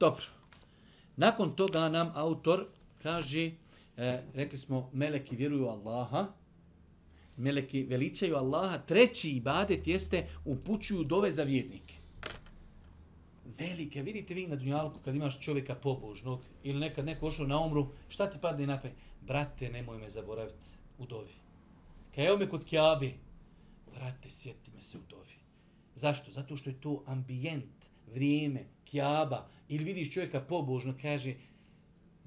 Dobro. Nakon toga nam autor kaže, e, rekli smo, meleki vjeruju Allaha, meleki veličaju Allaha, treći ibadet jeste upućuju dove za vjernike. Velike, vidite vi na dunjalku kad imaš čovjeka pobožnog ili nekad neko ošao na umru, šta ti padne na pe? Brate, nemoj me zaboraviti u dovi. Kaj evo me kod Kjabi, brate, sjeti me se u dovi. Zašto? Zato što je to ambijent, vrijeme, Kjaba, ili vidiš čovjeka pobožno, kaže,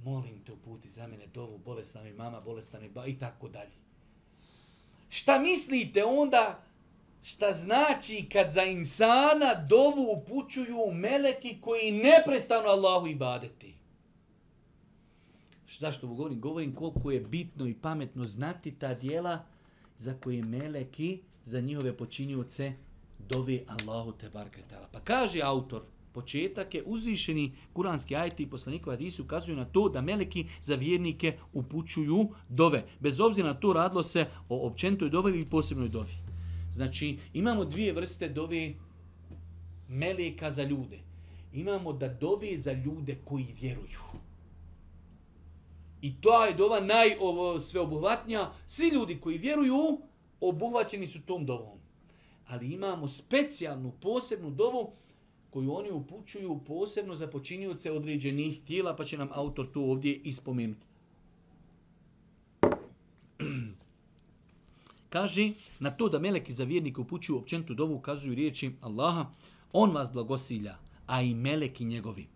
molim te uputi za mene dovu, bolesna mi mama, bolesna mi ba, i tako dalje. Šta mislite onda, šta znači kad za insana dovu upućuju meleki koji neprestano Allahu ibadeti? Zašto mu govorim? Govorim koliko je bitno i pametno znati ta dijela za koje meleki, za njihove počinjuce, dove Allahu te barketala. Pa kaže autor, početak je uzvišeni kuranski ajti i poslanikova hadisi ukazuju na to da meleki za vjernike upućuju dove. Bez obzira na to radilo se o općentoj dovi ili posebnoj dovi. Znači, imamo dvije vrste dove meleka za ljude. Imamo da dove za ljude koji vjeruju. I to je dova najsveobuhvatnija. Svi ljudi koji vjeruju, obuhvaćeni su tom dovom. Ali imamo specijalnu, posebnu dovu koju oni upućuju posebno za počinjuce određenih tijela, pa će nam autor tu ovdje ispomenuti. [clears throat] Kaže, na to da meleki za vjernike upućuju općentu dovu, ukazuju riječi Allaha, on vas blagosilja, a i meleki njegovi,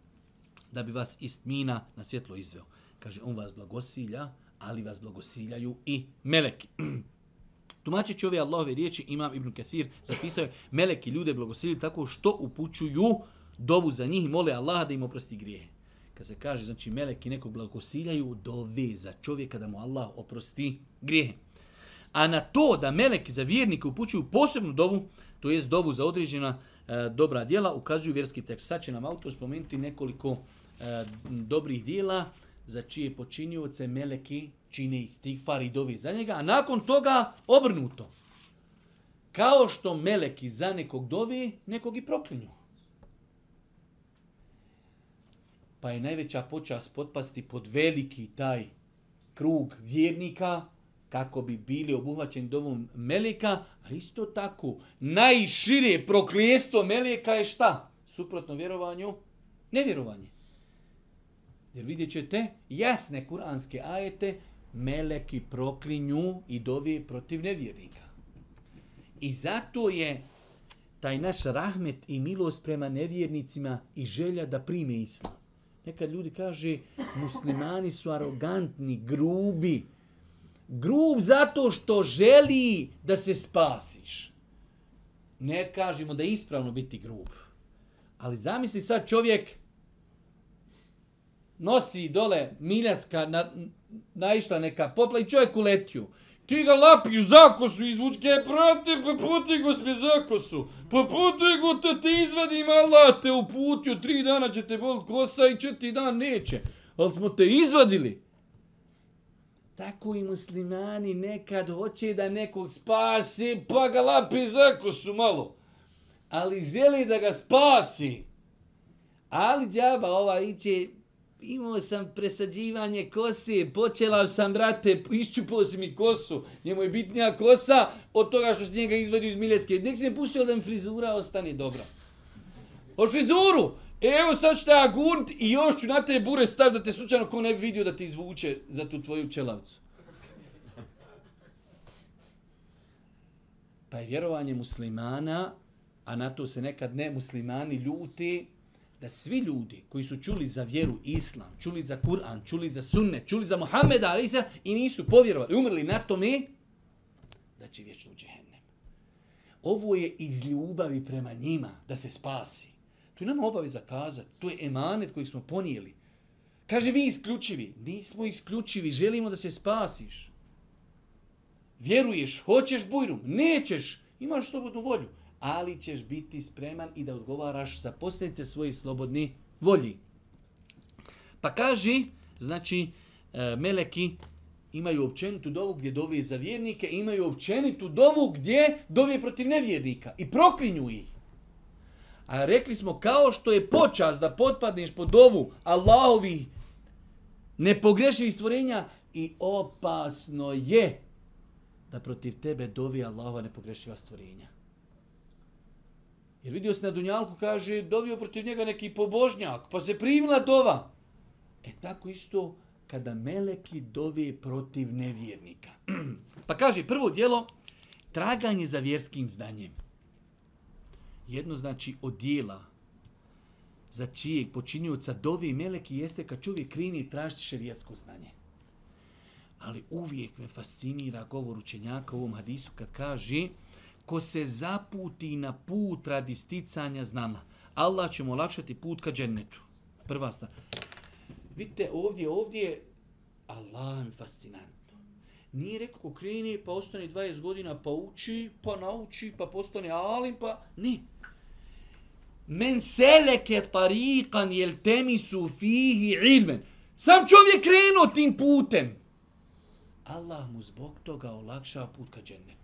da bi vas istmina na svjetlo izveo. Kaže, on vas blagosilja, ali vas blagosiljaju i meleki. [clears throat] Tumačeći ove Allahove riječi, Imam Ibn Kathir zapisao je, meleki ljude blagosilju tako što upućuju dovu za njih i mole Allaha da im oprosti grijehe. Kad se kaže, znači, meleki nekog blagosiljaju dove za čovjeka da mu Allah oprosti grijehe. A na to da meleki za vjernike upućuju posebnu dovu, to jest dovu za određena e, dobra dijela, ukazuju vjerski tekst. Sad će nam autor spomenuti nekoliko e, dobrih dijela, za čije počinjivce meleki čine istigfar i dovi za njega, a nakon toga obrnuto. Kao što meleki za nekog dovi, nekog i proklinju. Pa je najveća počast potpasti pod veliki taj krug vjernika, kako bi bili obuhvaćeni dovom meleka, ali isto tako, najšire proklijestvo meleka je šta? Suprotno vjerovanju, nevjerovanje. Jer vidjet ćete jasne kuranske ajete, meleki proklinju i dovi protiv nevjernika. I zato je taj naš rahmet i milost prema nevjernicima i želja da prime islam. Nekad ljudi kaže, muslimani su arogantni, grubi. Grub zato što želi da se spasiš. Ne kažemo da je ispravno biti grub. Ali zamisli sad čovjek nosi dole miljacka, na, naišla neka popla i čovjek uletio. Ti ga lapiš za kosu, izvuč kaj prate, pa puti go sme za kosu. Pa puti go te te izvadim, Allah te uputio, tri dana će te bol kosa i četiri dan neće. Ali smo te izvadili. Tako i muslimani nekad hoće da nekog spasi, pa ga lapi za kosu malo. Ali želi da ga spasi. Ali džaba ova iće imao sam presađivanje kose, počela sam, brate, iščupao si mi kosu, njemu je bitnija kosa od toga što se njega izvedio iz Miljetske. Nek se mi pustio da mi frizura ostane dobra. Od frizuru! Evo sad ću ja gurnt i još ću na te bure stav da te slučajno ko ne bi vidio da ti izvuče za tu tvoju čelavcu. Pa je vjerovanje muslimana, a na to se nekad ne muslimani ljuti, da svi ljudi koji su čuli za vjeru islam, čuli za Kur'an, čuli za sunne, čuli za Muhammeda, ali se i nisu povjerovali, umrli na tome, da će vječno u džehennem. Ovo je iz ljubavi prema njima, da se spasi. To je nama obaveza kazati, to je emanet koji smo ponijeli. Kaže, vi isključivi. Nismo isključivi, želimo da se spasiš. Vjeruješ, hoćeš bujrum, nećeš, imaš slobodnu volju ali ćeš biti spreman i da odgovaraš za posljedice svoje slobodni volji. Pa kaži, znači, e, meleki imaju općenitu dovu gdje dove za vjernike, imaju općenitu dovu gdje dove protiv nevjernika i proklinju ih. A rekli smo, kao što je počas da potpadneš pod ovu Allahovi nepogrešivih stvorenja i opasno je da protiv tebe dovi Allahova nepogrešiva stvorenja. Jer vidio se na Dunjalku, kaže, dovio protiv njega neki pobožnjak, pa se primila dova. E tako isto kada meleki dove protiv nevjernika. [clears throat] pa kaže, prvo dijelo, traganje za vjerskim znanjem. Jedno znači od dijela za čijeg počinjuca dovi meleki jeste kad čovjek krini i šerijatsko znanje. Ali uvijek me fascinira govor učenjaka u ovom hadisu kad kaže ko se zaputi na put radi sticanja znama, Allah će mu olakšati put ka džennetu. Prva stvar. Vidite, ovdje, ovdje, Allah mi fascinantno. Nije rekao ko kreni, pa ostane 20 godina, pa uči, pa nauči, pa postane alim, pa... Ne. Men seleke tarikan jel temisu fihi ilmen. Sam čovjek krenuo tim putem. Allah mu zbog toga olakšava put ka džennetu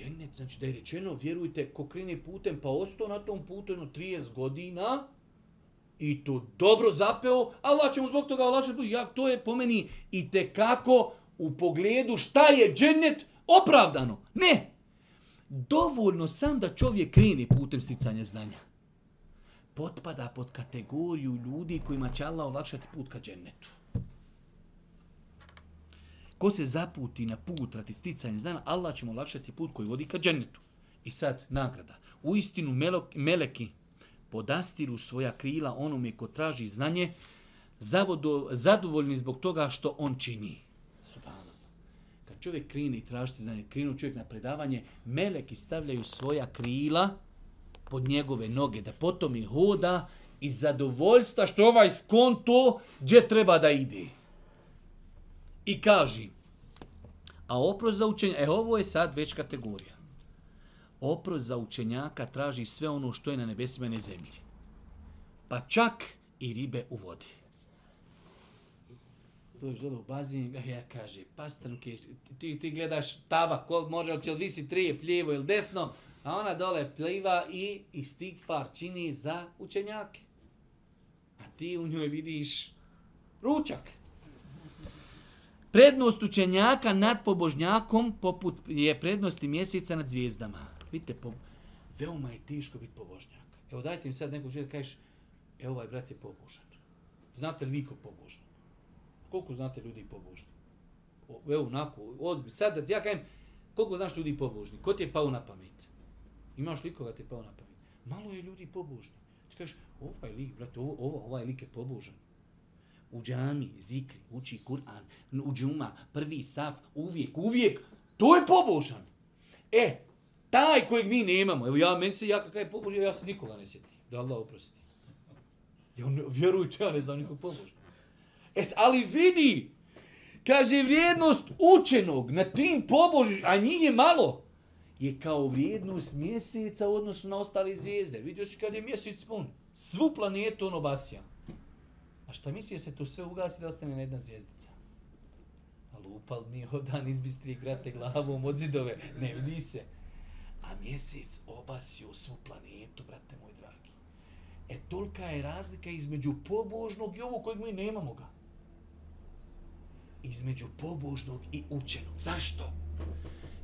džennet, znači da je rečeno, vjerujte, ko krene putem, pa ostao na tom putu jedno 30 godina, i to dobro zapeo, Allah će mu zbog toga olakšati, ja, to je po meni i te kako u pogledu šta je džennet opravdano. Ne! Dovoljno sam da čovjek krene putem sticanja znanja. Potpada pod kategoriju ljudi kojima će Allah olakšati put ka džennetu. Ko se zaputi na put rati sticanja znanja, Allah će mu olakšati put koji vodi ka džennetu. I sad, nagrada. U istinu meleki podastiru svoja krila onome ko traži znanje, zavodo, zadovoljni zbog toga što on čini. Kad čovjek krini i znanje, krinu čovjek na predavanje, meleki stavljaju svoja krila pod njegove noge, da potom i hoda i zadovoljstva što ovaj skonto gdje treba da ide i kaži, a oprost za učenja, e ovo je sad već kategorija. Oprost za učenjaka traži sve ono što je na nebesima i na zemlji. Pa čak i ribe u vodi. Dođeš dole u bazin, ja kaže, pastrnke, ti, ti gledaš tava, kol može, li će li visi trije, pljevo ili desno, a ona dole pliva i istigfar čini za učenjake. A ti u njoj vidiš ručak. Prednost učenjaka nad pobožnjakom poput je prednosti mjeseca nad zvijezdama. Vidite, po, veoma je teško biti pobožnjak. Evo dajte mi sad nekog čovjeka kažeš, evo ovaj brat je pobožan. Znate li vi ko pobožan? Koliko znate ljudi pobožni? O, evo, onako, ozbi, sad da ja kajem, koliko znaš ljudi pobožni? Ko ti je pao na pamet? Imaš li koga ti je pao na pamet? Malo je ljudi pobožni. Ti kažeš, ovaj lik, brate, ovo, ovo, ovaj lik je pobožan u džami, zikri, uči Kur'an, u džuma, prvi saf, uvijek, uvijek, to je pobožan. E, Taj kojeg mi nemamo. Evo ja, meni se, ja kakav je pobožan, ja se nikoga ne sjetim. Da Allah oprosti. Ja, vjerujte, ja ne znam nikog pobožnog. Es, ali vidi, kaže vrijednost učenog na tim pobožnjima, a njih je malo, je kao vrijednost mjeseca u odnosu na ostale zvijezde. Vidio si kad je mjesec pun, svu planetu on obasija. A šta misli se to sve ugasi da ostane jedna zvijezdica? A lupal mi ovdan izbistri grate glavom od zidove, ne vidi se. A mjesec obasio svu planetu, brate moj dragi. E tolika je razlika između pobožnog i ovog kojeg mi nemamo ga. Između pobožnog i učenog. Zašto?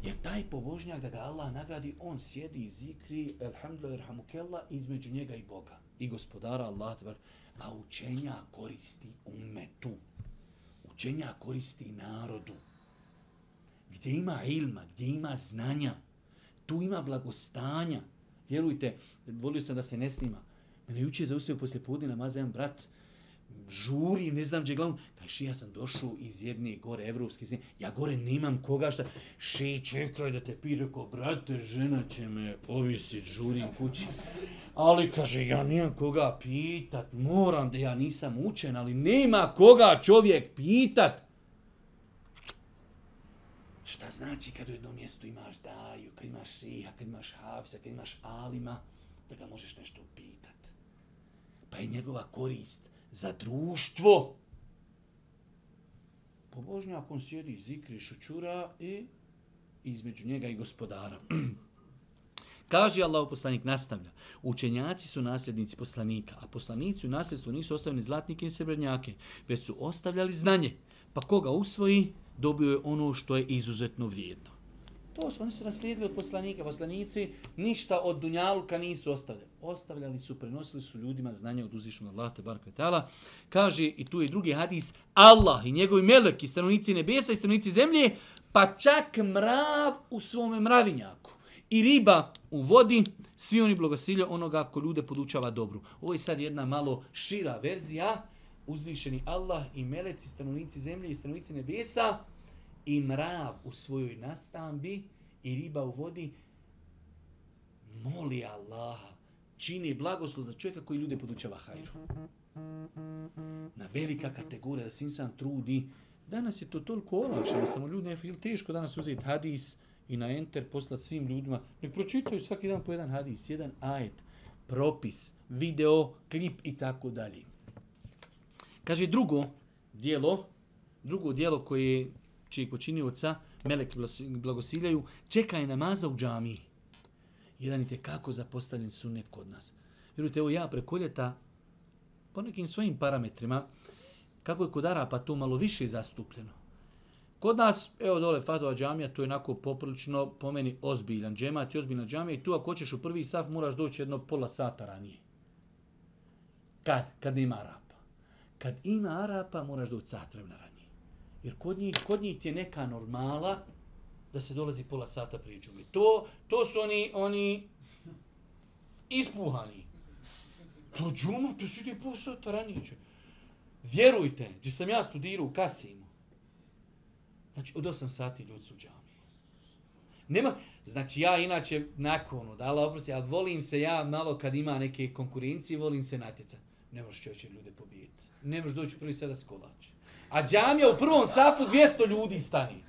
Jer taj pobožnjak da ga Allah nagradi, on sjedi i zikri, elhamdulillah, irhamukella, između njega i Boga. I gospodara Allah, tvar, a učenja koristi umetu. Učenja koristi narodu. Gdje ima ilma, gdje ima znanja, tu ima blagostanja. Vjerujte, volio sam da se ne snima. Mene juče zaustavio poslije podne namaza jedan brat, žuri, ne znam gdje glavom. Kažeš, ja sam došao iz jedne gore evropske zemlje, ja gore nemam koga šta. Še, čekaj da te pi, rekao, brate, žena će me ovisit, žurim kući. Ali, kaže, ja nemam koga pitat, moram da ja nisam učen, ali nema koga čovjek pitat. Šta znači kad u jednom mjestu imaš daju, kad imaš šiha, kad imaš hafza, kad imaš alima, da ga možeš nešto pitat. Pa je njegova korist za društvo. Pobožnjak on sjedi, zikri, šućura i između njega i gospodara. [clears throat] Kaže Allah poslanik nastavlja, učenjaci su nasljednici poslanika, a poslanici u nasljedstvu nisu ostavljeni zlatnike i srebrnjake, već su ostavljali znanje. Pa koga usvoji, dobio je ono što je izuzetno vrijedno. To su, oni su naslijedili od poslanika. Poslanici ništa od Dunjaluka nisu ostavljali. Ostavljali su, prenosili su ljudima znanje od uzvišnog Allah, te barka kvetala. Kaže, i tu je drugi hadis, Allah i njegovi meleki, stanovnici nebesa i stanovnici zemlje, pa čak mrav u svome mravinjaku. I riba u vodi, svi oni blagosilje onoga ko ljude podučava dobru. Ovo je sad jedna malo šira verzija, uzvišeni Allah i meleci, stanovnici zemlje i stanovnici nebesa, i mrav u svojoj nastambi i riba u vodi, moli Allaha, čini blagoslov za čovjeka koji ljude podučava hajru. Na velika kategorija da se insan trudi, danas je to toliko olakšeno, samo ljudi je teško danas uzeti hadis i na enter poslati svim ljudima, nek pročitaju svaki dan po jedan hadis, jedan ajet, propis, video, klip i tako dalje. Kaže drugo dijelo, drugo dijelo koje čijeg počinioca melek blagosiljaju, čekaj namaza u džamiji. Jedan je kako zapostavljen sunnet kod nas. Vjerujte, evo ja preko ljeta, po nekim svojim parametrima, kako je kod Arapa to malo više zastupljeno. Kod nas, evo dole Fatova džamija, to je onako poprilično po meni ozbiljan džemat i ozbiljna džamija i tu ako hoćeš u prvi saf moraš doći jedno pola sata ranije. Kad? Kad nema Arapa. Kad ima Arapa moraš doći sat vremena ranije. Jer kod njih, kod njih je neka normala da se dolazi pola sata prije džume. To, to su oni, oni ispuhani. To džuma, to su ide pola sata ranije. Vjerujte, gdje sam ja studirao u Kasimu, znači od 8 sati ljudi su u džami. Nema, znači ja inače nakon, da Allah oprosti, ali volim se ja malo kad ima neke konkurencije, volim se natjecati. Ne možeš čovječe ljude pobijeti. Ne možeš doći prvi sada s kolače. A džamija u prvom safu 200 ljudi stani.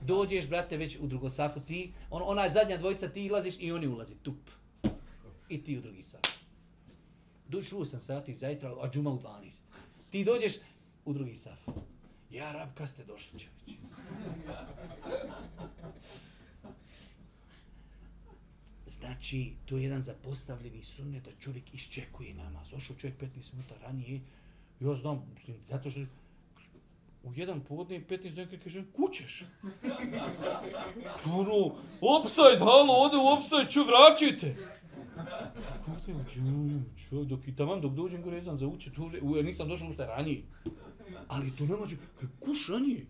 Dođeš, brate, već u drugom safu ti, on, ona je zadnja dvojica, ti ilaziš i oni ulazi, tup. I ti u drugi saf. Dođeš u 8 sati zajtra, a džuma u 12. Ti dođeš u drugi saf. Ja, rab, kad ste došli, čovječ? Znači, to je jedan zapostavljeni sunnet da čovjek iščekuje namaz. Ošao čovjek 15 minuta ranije, ja znam, zato što u jedan podne i 15 dana kaže, kućeš. [laughs] Ono, opsaj, halo, ode u opsaj, ću, vraćajte. Kako te uđe, dok i tamam, dok dođem gore, znam za uče, tu, u, ja nisam došao ušte ranije. Ali to nema, kaže, kuš ranije.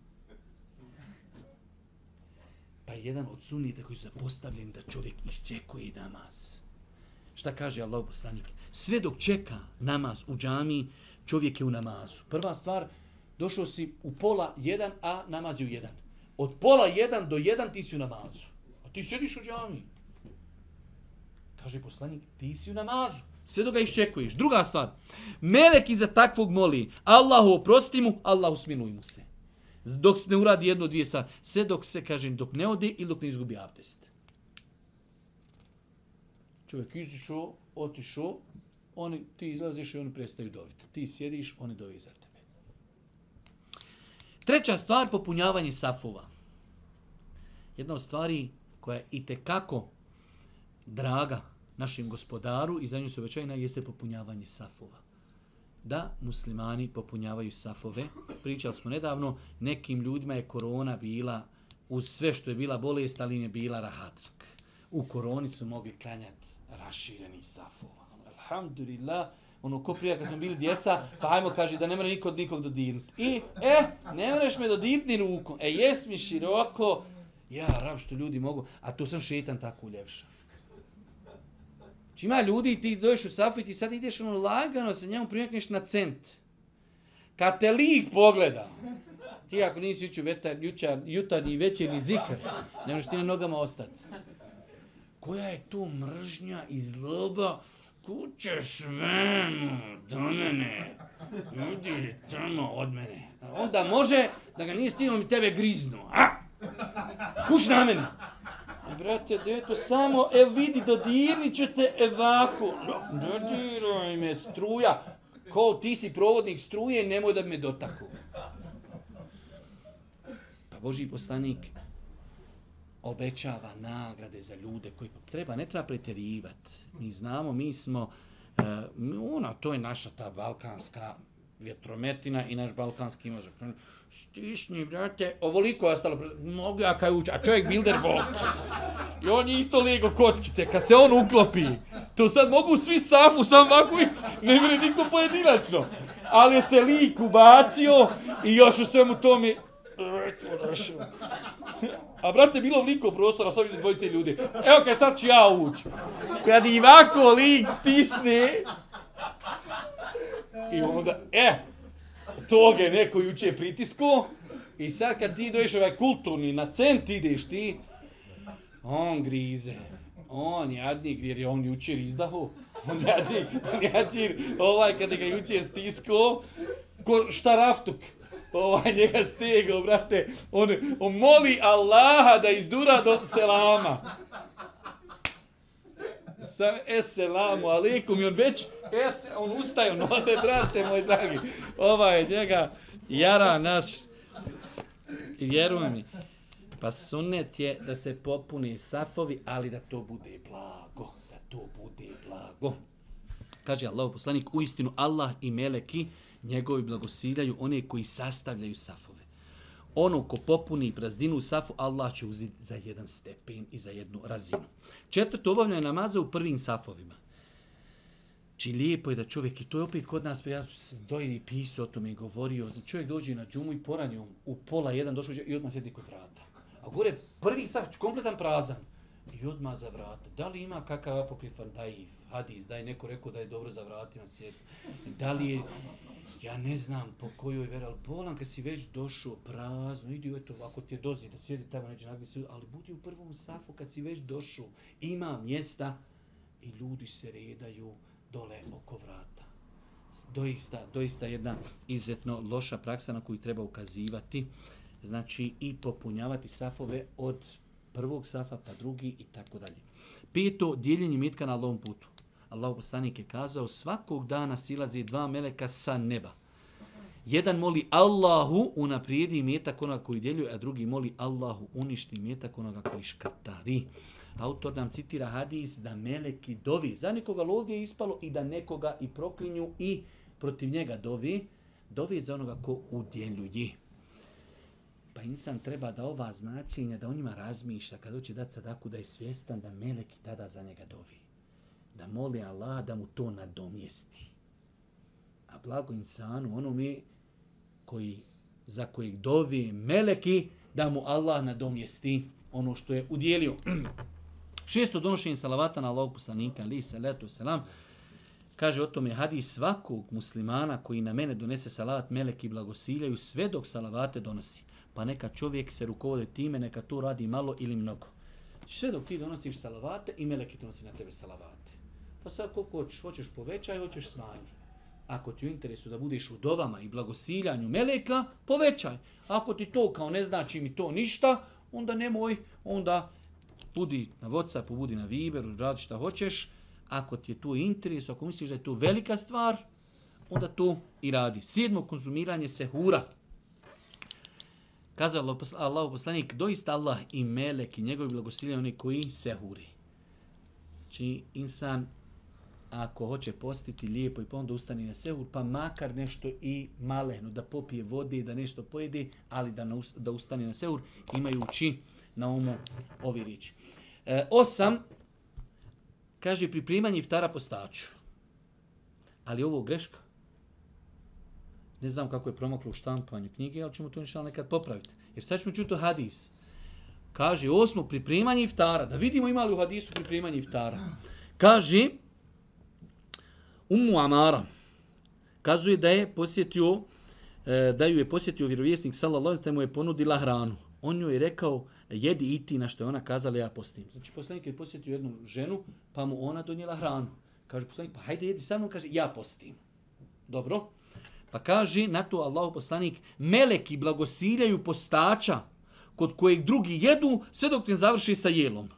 Pa jedan od sunnita koji su zapostavljeni da čovjek iščekuje namaz. Šta kaže Allah poslanik? Sve dok čeka namaz u džami, čovjek je u namazu. Prva stvar, došao si u pola jedan, a namaz je u jedan. Od pola jedan do jedan ti si u namazu. A ti sjediš u džami. Kaže poslanik, ti si u namazu. Sve do ga iščekuješ. Druga stvar. Melek iza takvog moli. Allahu oprosti mu, Allahu smiluj mu se. Dok se ne uradi jedno, dvije stvari. Sve dok se, kažem, dok ne ode ili dok ne izgubi abdest. Čovjek izišao, otišao, oni, ti izlaziš i oni prestaju doviti. Ti sjediš, oni dovi za tebe. Treća stvar, popunjavanje safova. Jedna od stvari koja je i kako draga našim gospodaru i za nju se većajna jeste popunjavanje safova. Da muslimani popunjavaju safove. Pričali smo nedavno, nekim ljudima je korona bila uz sve što je bila bolest, ali im je bila rahatluk. U koroni su mogli klanjati rašireni safova. Alhamdulillah, ono ko prija kad smo bili djeca, pa ajmo kaže da ne mora niko od nikog dodirnuti. I, e, ne moraš me dodirnuti rukom. E, jes mi široko, ja, rab što ljudi mogu, a to sam šetan tako uljepša. Či ima ljudi, ti dođeš u safu i ti sad ideš ono lagano, se njemu primjekneš na cent. Kad te lik pogleda, ti ako nisi jučer vetar, jučer, jutarnji večerni zikr, ne možeš ti na nogama ostati. Koja je to mržnja i zloba? Kuće svemu do mene. Ljudi tamo od mene. Onda može da ga nije stigao mi tebe griznu. A? Kuć na mene. Brate, deto, samo, e vidi, dodirni ću te evako. No, dodiraj me, struja. Ko ti si provodnik struje, nemoj da me dotaku. Pa Boži poslanik obećava nagrade za ljude koji pa treba, ne treba preterivati. Mi znamo, mi smo, uh, ona, to je naša ta balkanska vjetrometina i naš balkanski mozak. Stišni, brate, ovoliko je ostalo, mogu ja kaj ući, a čovjek builder volk. I on je isto lego kockice, kad se on uklopi, to sad mogu svi safu sam ovako ići, ne vre niko pojedinačno. Ali se lik ubacio i još u svemu tome, eto, našo. A brate, bilo vliko prostora, sad vidim dvojice ljudi. Evo kaj sad ću ja ući. Kad i ovako lik stisne, I onda, e, toga je neko juče pritisko. I sad kad ti ideš ovaj kulturni, na cent ideš ti, on grize. On jadnik, jer je on jučer izdaho. On jadnik, on jadnik, ovaj kada ga jučer stisko, ko šta raftuk, Ovaj njega stegao, brate. On, on moli Allaha da izdura do selama sa eselamu alikum. i on već es, on ustaje, on ode, brate moj dragi. Ovaj njega jara naš, vjeruj mi, pa sunnet je da se popuni safovi, ali da to bude blago, da to bude blago. Kaže Allah poslanik, u istinu Allah i meleki njegovi blagosiljaju one koji sastavljaju safove ono ko popuni prazdinu u safu, Allah će uzeti za jedan stepen i za jednu razinu. Četvrto, obavljanje namaza u prvim safovima. Či lijepo je da čovjek, i to je opet kod nas, pa ja sam dojeli pisao o tome i govorio, znači čovjek dođe na džumu i poranju u pola jedan, došao i odmah sjedi kod vrata. A gore prvi saf, kompletan prazan. I odmah za vrata. Da li ima kakav apokrifan daif, hadis, da je neko rekao da je dobro za vratima sjeti. Da li je ja ne znam po kojoj veri, ali bolan kad si već došao prazno, idi eto, ako ti je dozi da sjedi tamo neđe nagdje se, ali budi u prvom safu kad si već došao, ima mjesta i ljudi se redaju dole oko vrata. Doista, doista jedna izuzetno loša praksa na koju treba ukazivati, znači i popunjavati safove od prvog safa pa drugi i tako dalje. Peto, dijeljenje metka na Allahom putu. Allah poslanik je kazao, svakog dana silazi dva meleka sa neba. Jedan moli Allahu unaprijedi metak onoga koji djeljuje, a drugi moli Allahu uništi metak onoga koji škrtari. Autor nam citira hadis da meleki dovi. Za nekoga lovdje je ispalo i da nekoga i proklinju i protiv njega dovi. Dovi za onoga ko udjeljuje. Pa insan treba da ova značenja, da o njima razmišlja kad hoće dati sadaku, da je svjestan da meleki tada za njega dovi da moli Allah da mu to nadomjesti. A blago insanu, ono mi koji, za kojeg dovi meleki, da mu Allah nadomjesti ono što je udjelio. [clears throat] Šesto donošenje salavata na Allahog poslanika, ali letu selam, kaže o tome hadis svakog muslimana koji na mene donese salavat, meleki blagosiljaju sve dok salavate donosi. Pa neka čovjek se rukovode time, neka to radi malo ili mnogo. Sve dok ti donosiš salavate i meleki donosi na tebe salavate. Pa sad koliko hoćeš, hoćeš povećaj, hoćeš smanji. Ako ti u interesu da budeš u dovama i blagosiljanju meleka, povećaj. Ako ti to kao ne znači mi to ništa, onda nemoj, onda budi na Whatsappu, budi na Viberu, radi šta hoćeš. Ako ti je tu interes, ako misliš da je to velika stvar, onda to i radi. Sjedmo konzumiranje sehura. Kazao Allah poslanik, doista Allah i melek i njegovi blagosiljani oni koji sehuri. Znači, insan ako hoće postiti lijepo i pa onda ustani na sehur, pa makar nešto i maleno, da popije vode, da nešto pojede, ali da, da ustani na sehur, imajući na umu ovi riječi. E, osam, kaže pripremanje iftara postaču. Ali ovo greška. Ne znam kako je promaklo u štampanju knjige, ali ćemo to inšal nekad popraviti. Jer sad ćemo čuti hadis. Kaže, osmo, pripremanje iftara. Da vidimo ima li u hadisu pripremanje iftara. Kaže, Ummu Amara, kazuje da je posjetio, e, da ju je posjetio vjerovjesnik sallallahu alejhi ve mu je ponudila hranu. On joj je rekao, jedi i ti na što je ona kazala, ja postim. Znači, poslanik je posjetio jednu ženu, pa mu ona donijela hranu. Kaže poslanik, pa hajde jedi sa mnom, kaže, ja postim. Dobro. Pa kaže na to Allah poslanik, meleki blagosiljaju postača kod kojeg drugi jedu sve dok ne završi sa jelom.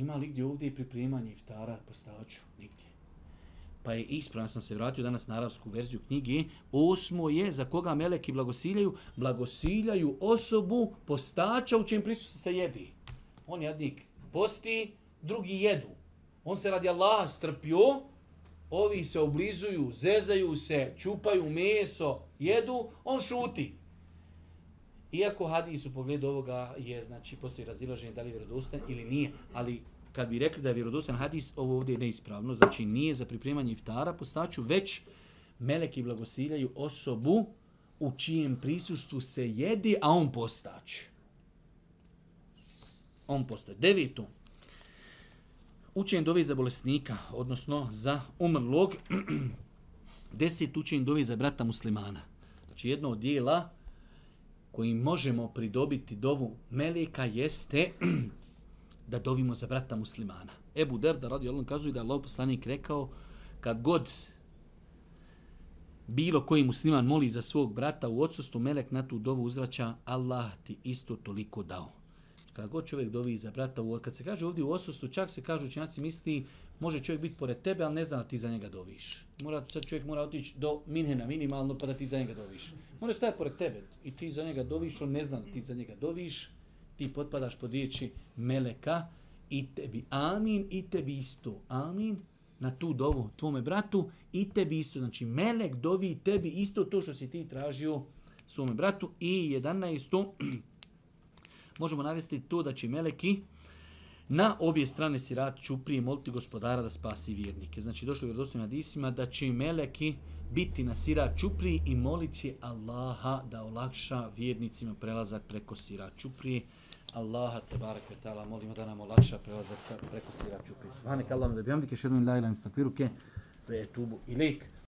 Ima li gdje ovdje pripremanje iftara postaču? Nigdje. Pa je ispravno, sam se vratio danas na arapsku verziju knjige, osmo je za koga meleki blagosiljaju, blagosiljaju osobu postača u čijem prisutu se jedi. On jadnik posti, drugi jedu. On se radi Allaha strpio, ovi se oblizuju, zezaju se, čupaju meso, jedu, on šuti. Iako hadis u pogledu ovoga je, znači, postoji razilaženje da li je vjerodostan ili nije, ali kad bi rekli da je vjerodostan hadis, ovo ovdje je neispravno, znači nije za pripremanje iftara postaću, već meleki blagosiljaju osobu u čijem prisustvu se jedi, a on postać. On postać. Devetu. Učenje dove za bolesnika, odnosno za umrlog. [clears throat] Deset učenje dove za brata muslimana. Znači jedno od dijela koji možemo pridobiti dovu meleka jeste [clears throat] da dovimo za brata muslimana. Ebu Derda radi Allah kazuje da je Allah poslanik rekao kad god bilo koji musliman moli za svog brata u odsustvu, melek na tu dovu uzvraća Allah ti isto toliko dao. Kad god čovjek dovi za brata, kad se kaže ovdje u odsustvu, čak se kažu učenjaci misli može čovjek biti pored tebe, ali ne zna da ti za njega doviš. Mora, sad čovjek mora otići do Minhena minimalno pa da ti za njega doviš. Mora stajati pored tebe i ti za njega doviš, on ne zna da ti za njega doviš, ti potpadaš pod riječi Meleka i tebi amin i tebi isto amin na tu dovu tvome bratu i tebi isto. Znači Melek dovi tebi isto to što si ti tražio svome bratu i 11. [clears throat] možemo navesti to da će Meleki na obje strane sirat čuprije moliti gospodara da spasi vjernike. Znači došlo je vjerodostojno hadisima da će meleki biti na sirat čupri i molit će Allaha da olakša vjernicima prelazak preko sirat čupri. Allaha te barek ve ta'ala molimo da nam olakša prelazak preko sirat čupri. Subhanak Allahum da bihamdike šedun la ilaha illa anta ve etubu ilaik.